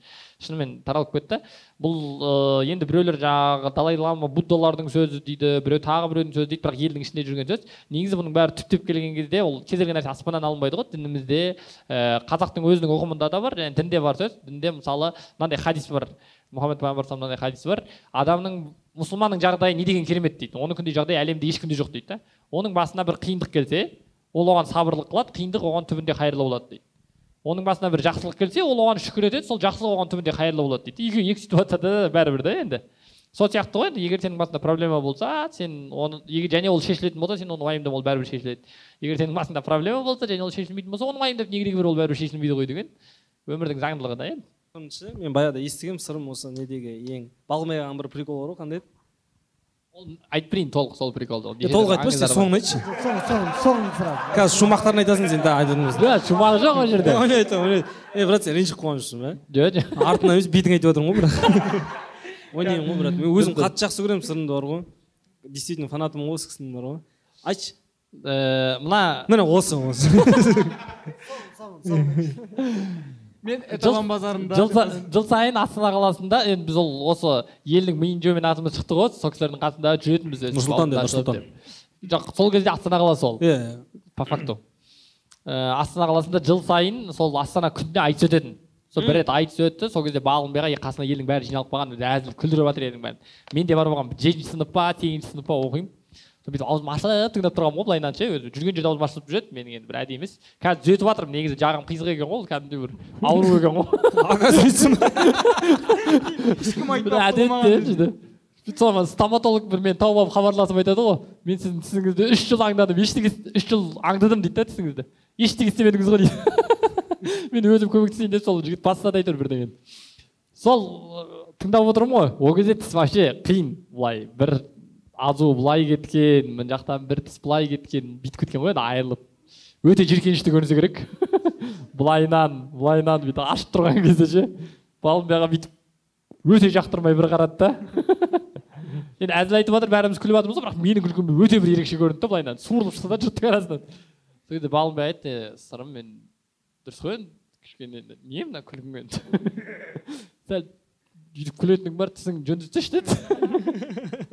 шынымен таралып кетті. Бұл ыыы енді біреулер жаңағы далай лама буддалардың сөзі дейді біреу тағы біреудің сөзі дейді бірақ елдің ішінде жүрген сөз. Негізі бұның бәрі түптеп келген кезде ол кез келген нәрсе аспаннан алынбайды ғой дінімізде. Ііі қазақтың өзінің ұғымында да бар және дінде бар сөз. Дінде мысалы мынандай хадис бар. Мұхаммед пайғамбар мынандай хадисі бар. Адамның мұсылманның жағдайы не деген керемет дейді. Оныкіндей жағдай әлемде ешкімде жоқ дейді да. Оның басына бір қиындық келсе ол оған сабырлық қылады қиындық оған түбінде қайырлы болады дейді. Оның басына бір жақсылық келсе ол оған шүкір етеді сол жақсылық оған түбінде қайырлы болады дейді. Екеуі екі ситуацияда бәрібір да енді. Сол сияқты ғой енді егер сенің басыңда проблема болса сен оны егер және ол шешілетін болса сен оны уайымдама ол бәрібір шешіледі. Егер сенің басыңда проблема болса және ол шешілмейтін болса оны уайымдап не керегі бар ол бәрібір шешілмейді ғой деген өмірдің заңдылығы да енді. Мен баяғыда естігемін сырым осы недегі ең бағылмай қалған бір прикол бар ғой қандай еді? Берейін толық сол приколды толық айтпашы сен соңын айтшы. Соңын соңын соңын сразу қазір шумақтарын айтасың сен да айтып жоқ шумағы жоқ ол жерде. Ойнай айтамын ойнай е брат сен ренжіп қалған жоқсың ба? Жоқ жоқ артынан емес бетіңе айтып жатырмын ғой бірақ [LAUGHS] ойнаймын ғой брат. Мен өзім қатты жақсы көремін сырымды бар ғой. Действительно фанатымын ғой осы кісінің бар ғой. Айтшы. Ііі, мына міне осы осы. [LAUGHS] [LAUGHS] мен эталон базарында жыл, са- жыл сайын астана қаласында енді біз ол осы елдің миын жеумен атымыз шықты ғой сол кісілердің қасында жүретінбіз Нұрсұлтан Нұрсұлтан. жоқ сол кезде астана қаласы ол. Иә по факту. Ііі, астана қаласында жыл сайын сол астана күніне айтыс өтетін сол бір рет айтыс өтті сол кезде бағылбайға қасына елдің бәрі жиналып қалған әзіл күлдіріп жатыр елдің бәрін. Мен де барып алғанмын жетінші сынып па сегізінші сынып па оқимын. Сол бүйтіп аузым ашып тыңдап тұрғанмын ғой былайынан ше өзі жүрген жерде аузым ашылып жүреді менің енді бір әдейі емес қазір түзетіп жатырмын негізі жағым қисық екен ғой ол кәдімгідей бір ауру екен ғой. Оказывается ешкім [LAUGHS] бір әдет те сөйтіп сөйтіп соған стоматолог бір мені тауып алып хабарласып айтады ғой. Мен сіздің тісіңізді үш жыл аңдадым ештеңе үш жыл аңдыдым дейді да тісіңізді ештеңе істемедіңіз ғой дейді. [LAUGHS] Мен өзім көмектесейін деп сол жігіт бастады әйтеуір бірдеңені. Сол тыңдап отырмын ғой. Ол кезде тіс вообще қиын былай бір азу былай кеткен мына жақтан бір тіс былай кеткен бүйтіп кеткен ғой енді айырылып. Өте жиіркенішті көрінсе керек. [LAUGHS] Былайынан былайынан бүйтіп ашып тұрған кезде ше балымбайға бүйтіп өте жақтырмай бір қарады да. [LAUGHS] Енді әзіл айтып жатыр бәріміз күліп жатырмыз ғой бірақ менің күлкім өте бір ерекше көрінді да былайынан суырылып шықты да жұрттың арасынан. Сол кезде балымбай айтты «Е, сырым мен дұрыс қой енді кішкене не мына күлкің енді [LAUGHS] сәл бүйтіп күлетінің бар тісіңді жөндетсеші деді.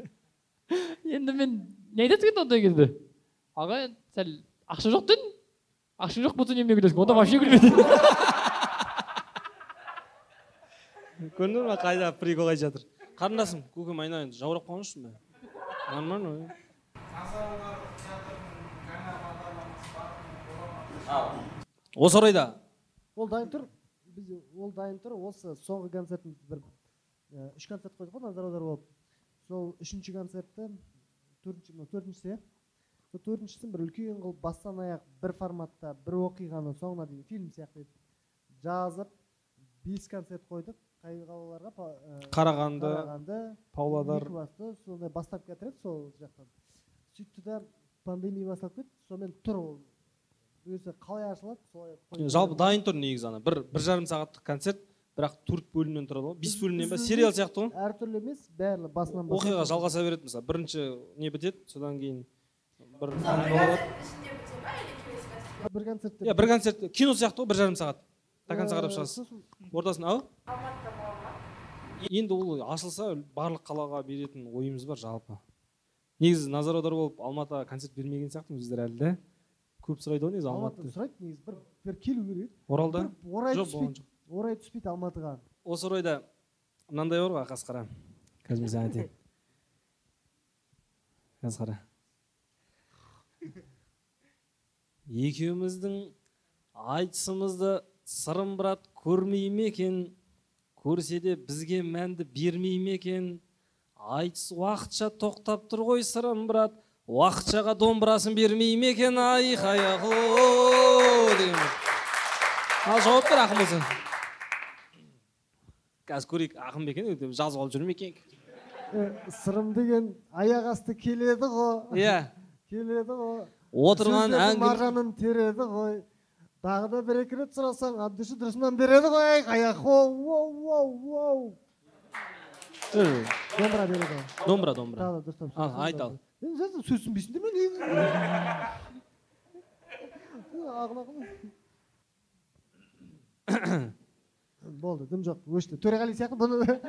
Енді мен не айтасың енді ондай кезде аға енді сәл ақша жоқ дедім ақша жоқ болса немене күлесің онда вообще күлме деді көрдің ба қайда прикол айтып жатыр? Қарындасым көкем айналайын. Жаурап жоқсың ба нормально ғой осы орайда. Ол дайын тұр. Біз ол дайын тұр. Осы соңғы концертіміз бір үш концерт қойдық қой назар аудар болып сол үшінші концертті төртінші мынау төртіншісі иә? Сол төртіншісін бір үлкен қылып бастан аяқ бір форматта бір оқиғаны соңына дейін фильм сияқты етіп жазып бес концерт қойдық. Қай қалаларға? І, қарағанды қарағанды павлодар. Сондай бастап келатыр еді сол жақтан. Сөйтті да пандемия басталып кетті сонымен тұр ол. Өзі қалай ашылады солай жалпы дайын тұр негізі ана. Бір бір жарым сағаттық концерт. Бірақ төрт бөлімнен тұрады ғой. Бес бөлімнен ба сериал сияқты ғой. әртүрлі емес бәрі басынан оқиға жалғаса береді мысалы. Бірінші не бітеді? Содан кейін бір бір концертте иә бір концерт. Кино сияқты ғой бір жарым сағат. До конца қарап шығасыз. ортасын ау енді ол ашылса барлық қалаға беретін ойымыз бар жалпы. Негізі назар аудар болып алматыға концерт бермеген сияқтымыз біздер әлі да көп сұрайды ғой негізі алматы сұрайды негізі бір бір келу керек. Оралда? Орай жоқ болған түспейді жоқ. Орай түспейді алматыға. Осы орайда мынандай бар ғой қасқара? Қазір мен саған айтайын қасқара. Екеуміздің айтысымызды сырым брат көрмей ме екен? Көрсе де бізге мәнді бермей ме екен? Айтыс уақытша тоқтап тұр ғой сырым брат уақытшаға домбырасын бермей ме екен? Айқай деген ал жауап бер ақын болса қазір көрейік ақын ба екен? Жазып алып жүр ме екен. Е, сырым деген аяқ асты келеді ғой. Иә. [LAUGHS] Келеді ғой. Отырған әңгіме маржанын тереді ғой. Тағы да бір екі рет сұрасаң души дұрысынан береді ғой аяқ воу воу воу воу домбыра береді ғой. Домбыра домбыра. Тағы да дұрыстап айт ал сөз сөз түсінбейсің де мен негізі [LAUGHS] [COUGHS] [COUGHS] [COUGHS] болды дым жоқ өшті. Төреғали сияқты бұны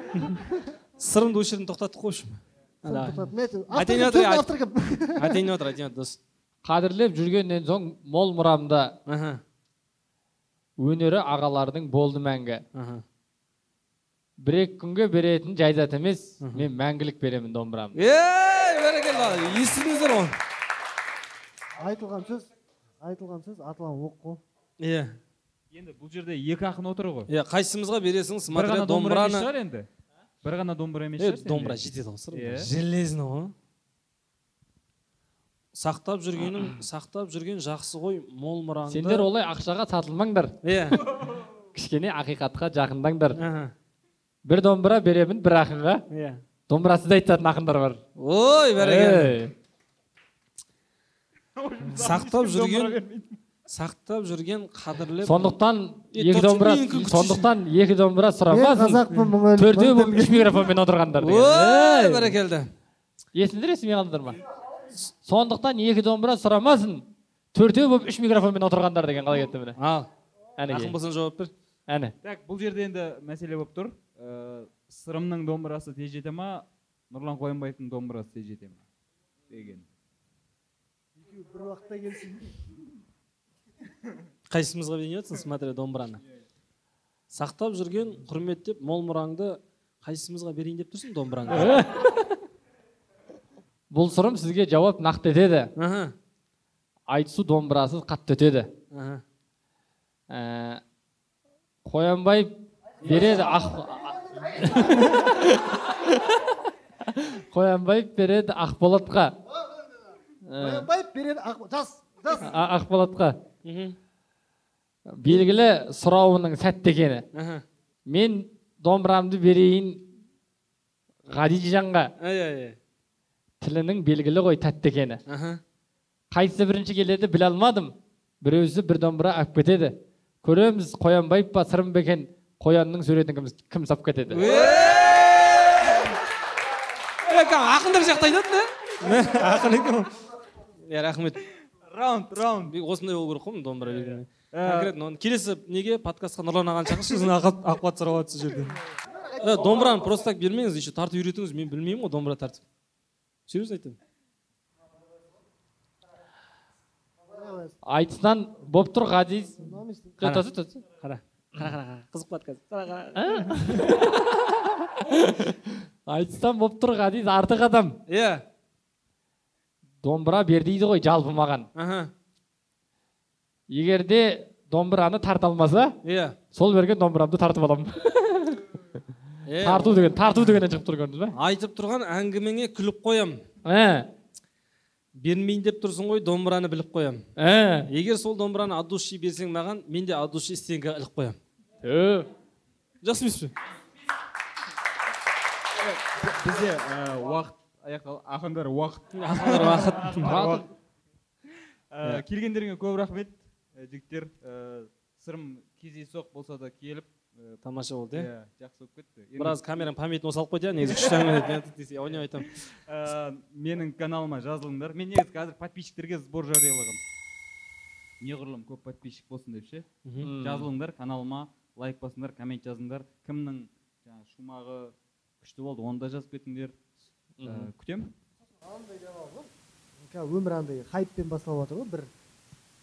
сырымды осы жерден тоқтаттық қойшы айтайын айтайын отыр, айт. автор кім айтайын отыр айтайын отыр дос. Қадірлеп жүргеннен соң мол мұрамда өнері ағалардың болды мәңгі. Бір екі күнге беретін жайзат емес Мгм. мен мәңгілік беремін домбырамды ей бәрекелді естідіңіздер ғой. Айтылған сөз айтылған сөз атылған оқ қой. Иә енді бұл жерде екі ақын отыр ғой. Иә қайсымызға бересің? Бір ғана смотря домбыра емес домбыраны шығар енді. Бір ғана домбыра емес е шығар домбыра жетеді ғой сыр железный ғой [COUGHS] сақтап жүргенің сақтап жүрген жақсы ғой мол мұраңды. Сендер олай ақшаға сатылмаңдар. Иә [COUGHS] кішкене ақиқатқа жақындаңдар. Бір домбыра беремін бір ақынға иә домбырасыз айтатын ақындар бар. Ой бәрекелді. Сақтап жүрген сақтап жүрген қадірлеп сондықтан екі домбыра сондықтан екі домбыра сұрамасын төртеу болып үш микрофонмен отырғандар деген. ой бәрекелді. Есіңдер есіме қалдыңдар ма сондықтан екі домбыра сұрамасын төртеу болып үш микрофонмен отырғандар деген қалай кетті міне? Ал әне ақын болсаң жауап бер. Әне. Так бұл жерде енді мәселе болып тұр. Ә, сырымның домбырасы тез жете ма? Нұрлан қоянбаевтың домбырасы тез жете ма? Деген. Екеуі бір уақытта келсін. Қайсымызға берейін жатсың смотря домбыраны сақтап жүрген құрметтеп мол мұраңды қайсымызға берейін деп тұрсың домбыраңды бұл сұрым сізге жауап нақты етеді. Айтысу домбырасыз қатты өтеді. Ә, қоянбаев береді ақ қоянбаев береді ақболатқа. Ә, қоянбаев береді жас ақболатқа. Мхм. Белгілі сұрауының сәтті екені мен домбырамды берейін ғадижанға ай ай тілінің белгілі ғой тәтті екені қайсысы бірінші келеді біле алмадым. Біреусі бір домбыра алып кетеді. Көреміз қоянбаев па сырым ба екен қоянның суретін кім, кім салып кетеді? Ақындар сияқты айтады да? Ақын екен ғой. Иә рахмет. Раунд раунд. Осындай болу керек қой домбыра Ә, берген конкретно оны келесі неге подкастқа нұрлан ағаны шақыршы сосын ақпат сұрап жатыр сол жерде Э, домбыраны просто так бермеңіз еще тартып үйретіңіз. Мен білмеймін ғой домбыра тартып. Серьезно айтамын айтыстан болып тұр ғазиз. Қара. Тосы, тосы. қара. Қара қара қара. Қызық подкаст. Қара қара. [LAUGHS] Айтыстан болып тұр ғазиз артық адам. Иә. Домбыра бер дейді ғой жалпы маған. Аха. Егер де домбыраны тарта алмаса иә. сол берген домбырамды тартып аламын. [LAUGHS] Е, тарту деген тарту дегеннен шығып тұр көрдіңіз ба? Айтып тұрған әңгімеңе күліп қоям. Ә, бермейін деп тұрсың ғой домбыраны біліп қоям. Ә, егер сол домбыраны от души берсең маған мен де от души стенкаға іліп қоям. Тө. жақсы емес пе бізде ә, уақыт аяқталды [LAUGHS] ақындар уақыт ақындар. Уақыт. Ә, келгендеріңе көп рахмет. Ә, жігіттер ә, сырым кездейсоқ болса да келіп тамаша болды иә иә жақсы болып кетті. Біраз камераның памятін салып қойды иә негізі күшті әңгіме ойнап айтамын. Менің каналыма жазылыңдар. Мен негізі қазір подписчиктерге сбор жариялагам неғұрлым көп подписчик болсын деп ше? Жазылыңдар каналыма лайк басыңдар коммент жазыңдар. Кімнің жаңағы шумағы күшті болды оны да жазып кетіңдер. Ә, күтемін. қазір өмір андай хайппен басталып жатыр ғой. бір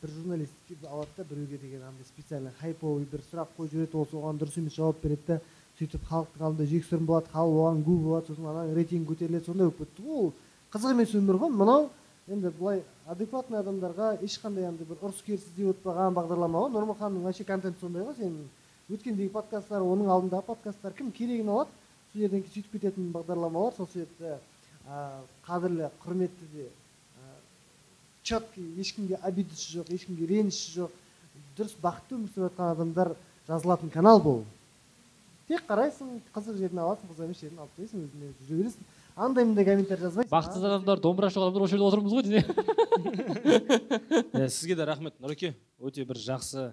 бір журналист келіп алады да біреуге деген андай специально хайповый бір сұрақ қойып жібереді ол соған дұрыс емес жауап береді да сөйтіп халықтың алдында жексұрын болады халық оған гу болады сосын ананың рейтингі көтеріледі сондай болып кетті. Ғой ол қызық емес өмір ғой. Мынау енді былай адекватный адамдарға ешқандай андай бір ұрыс керіс іздеп өтпаған бағдарлама ғой. Нұрмұханның вообще контенті сондай ғой сенің өткендегі подкасттар оның алдындағы подкасттар кім керегін алады? Сол жерден сөйтіп кететін бағдарламалар сол себепті ә, қадірлі құрметті де четкий ешкімге обидасы жоқ ешкімге реніші жоқ дұрыс бақытты өмір сүріп жатқан адамдар жазылатын канал бұл. Тек қарайсың қызық жерін аласың қызық емес жерін алып тастайсың өзіңе жүре бересің. Андай мындай комментарий жазбайсың бақытсыз адамдар домбырашы адамдар осы жерде отырмыз ғой иә [LAUGHS] сізге де рахмет нұреке. Өте бір жақсы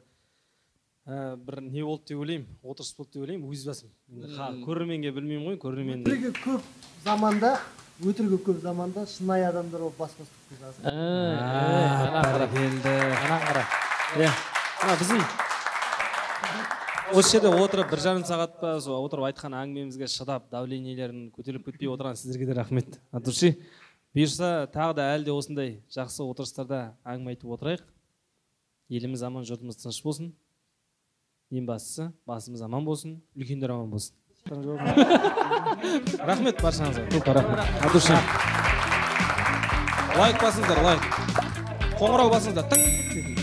ә, бір не болды деп ойлаймын отырыс болды деп ойлаймын өз басым. Көрерменге білмеймін ғой көрермен өтірігі көп заманда өтірігі көп заманда шынайы адамдар болып бас қосып жазасың ана қара келді. Ана қара. Иә. Мына біздің осы жерде отырып бір жарым сағат па сол отырып айтқан әңгімемізге шыдап давлениелерін көтеріліп кетпей отырған сіздерге де рахмет. От души бұйырса тағы да әлі де осындай жақсы отырыстарда әңгіме айтып отырайық. Еліміз аман жұртымыз тыныш болсын. Ең бастысы басымыз аман болсын үлкендер аман болсын. [LAUGHS] Рахмет баршаңызға. Көп рахмет. От души лайк басыңыздар лайк. Қоңырау басыңыздар. Тың.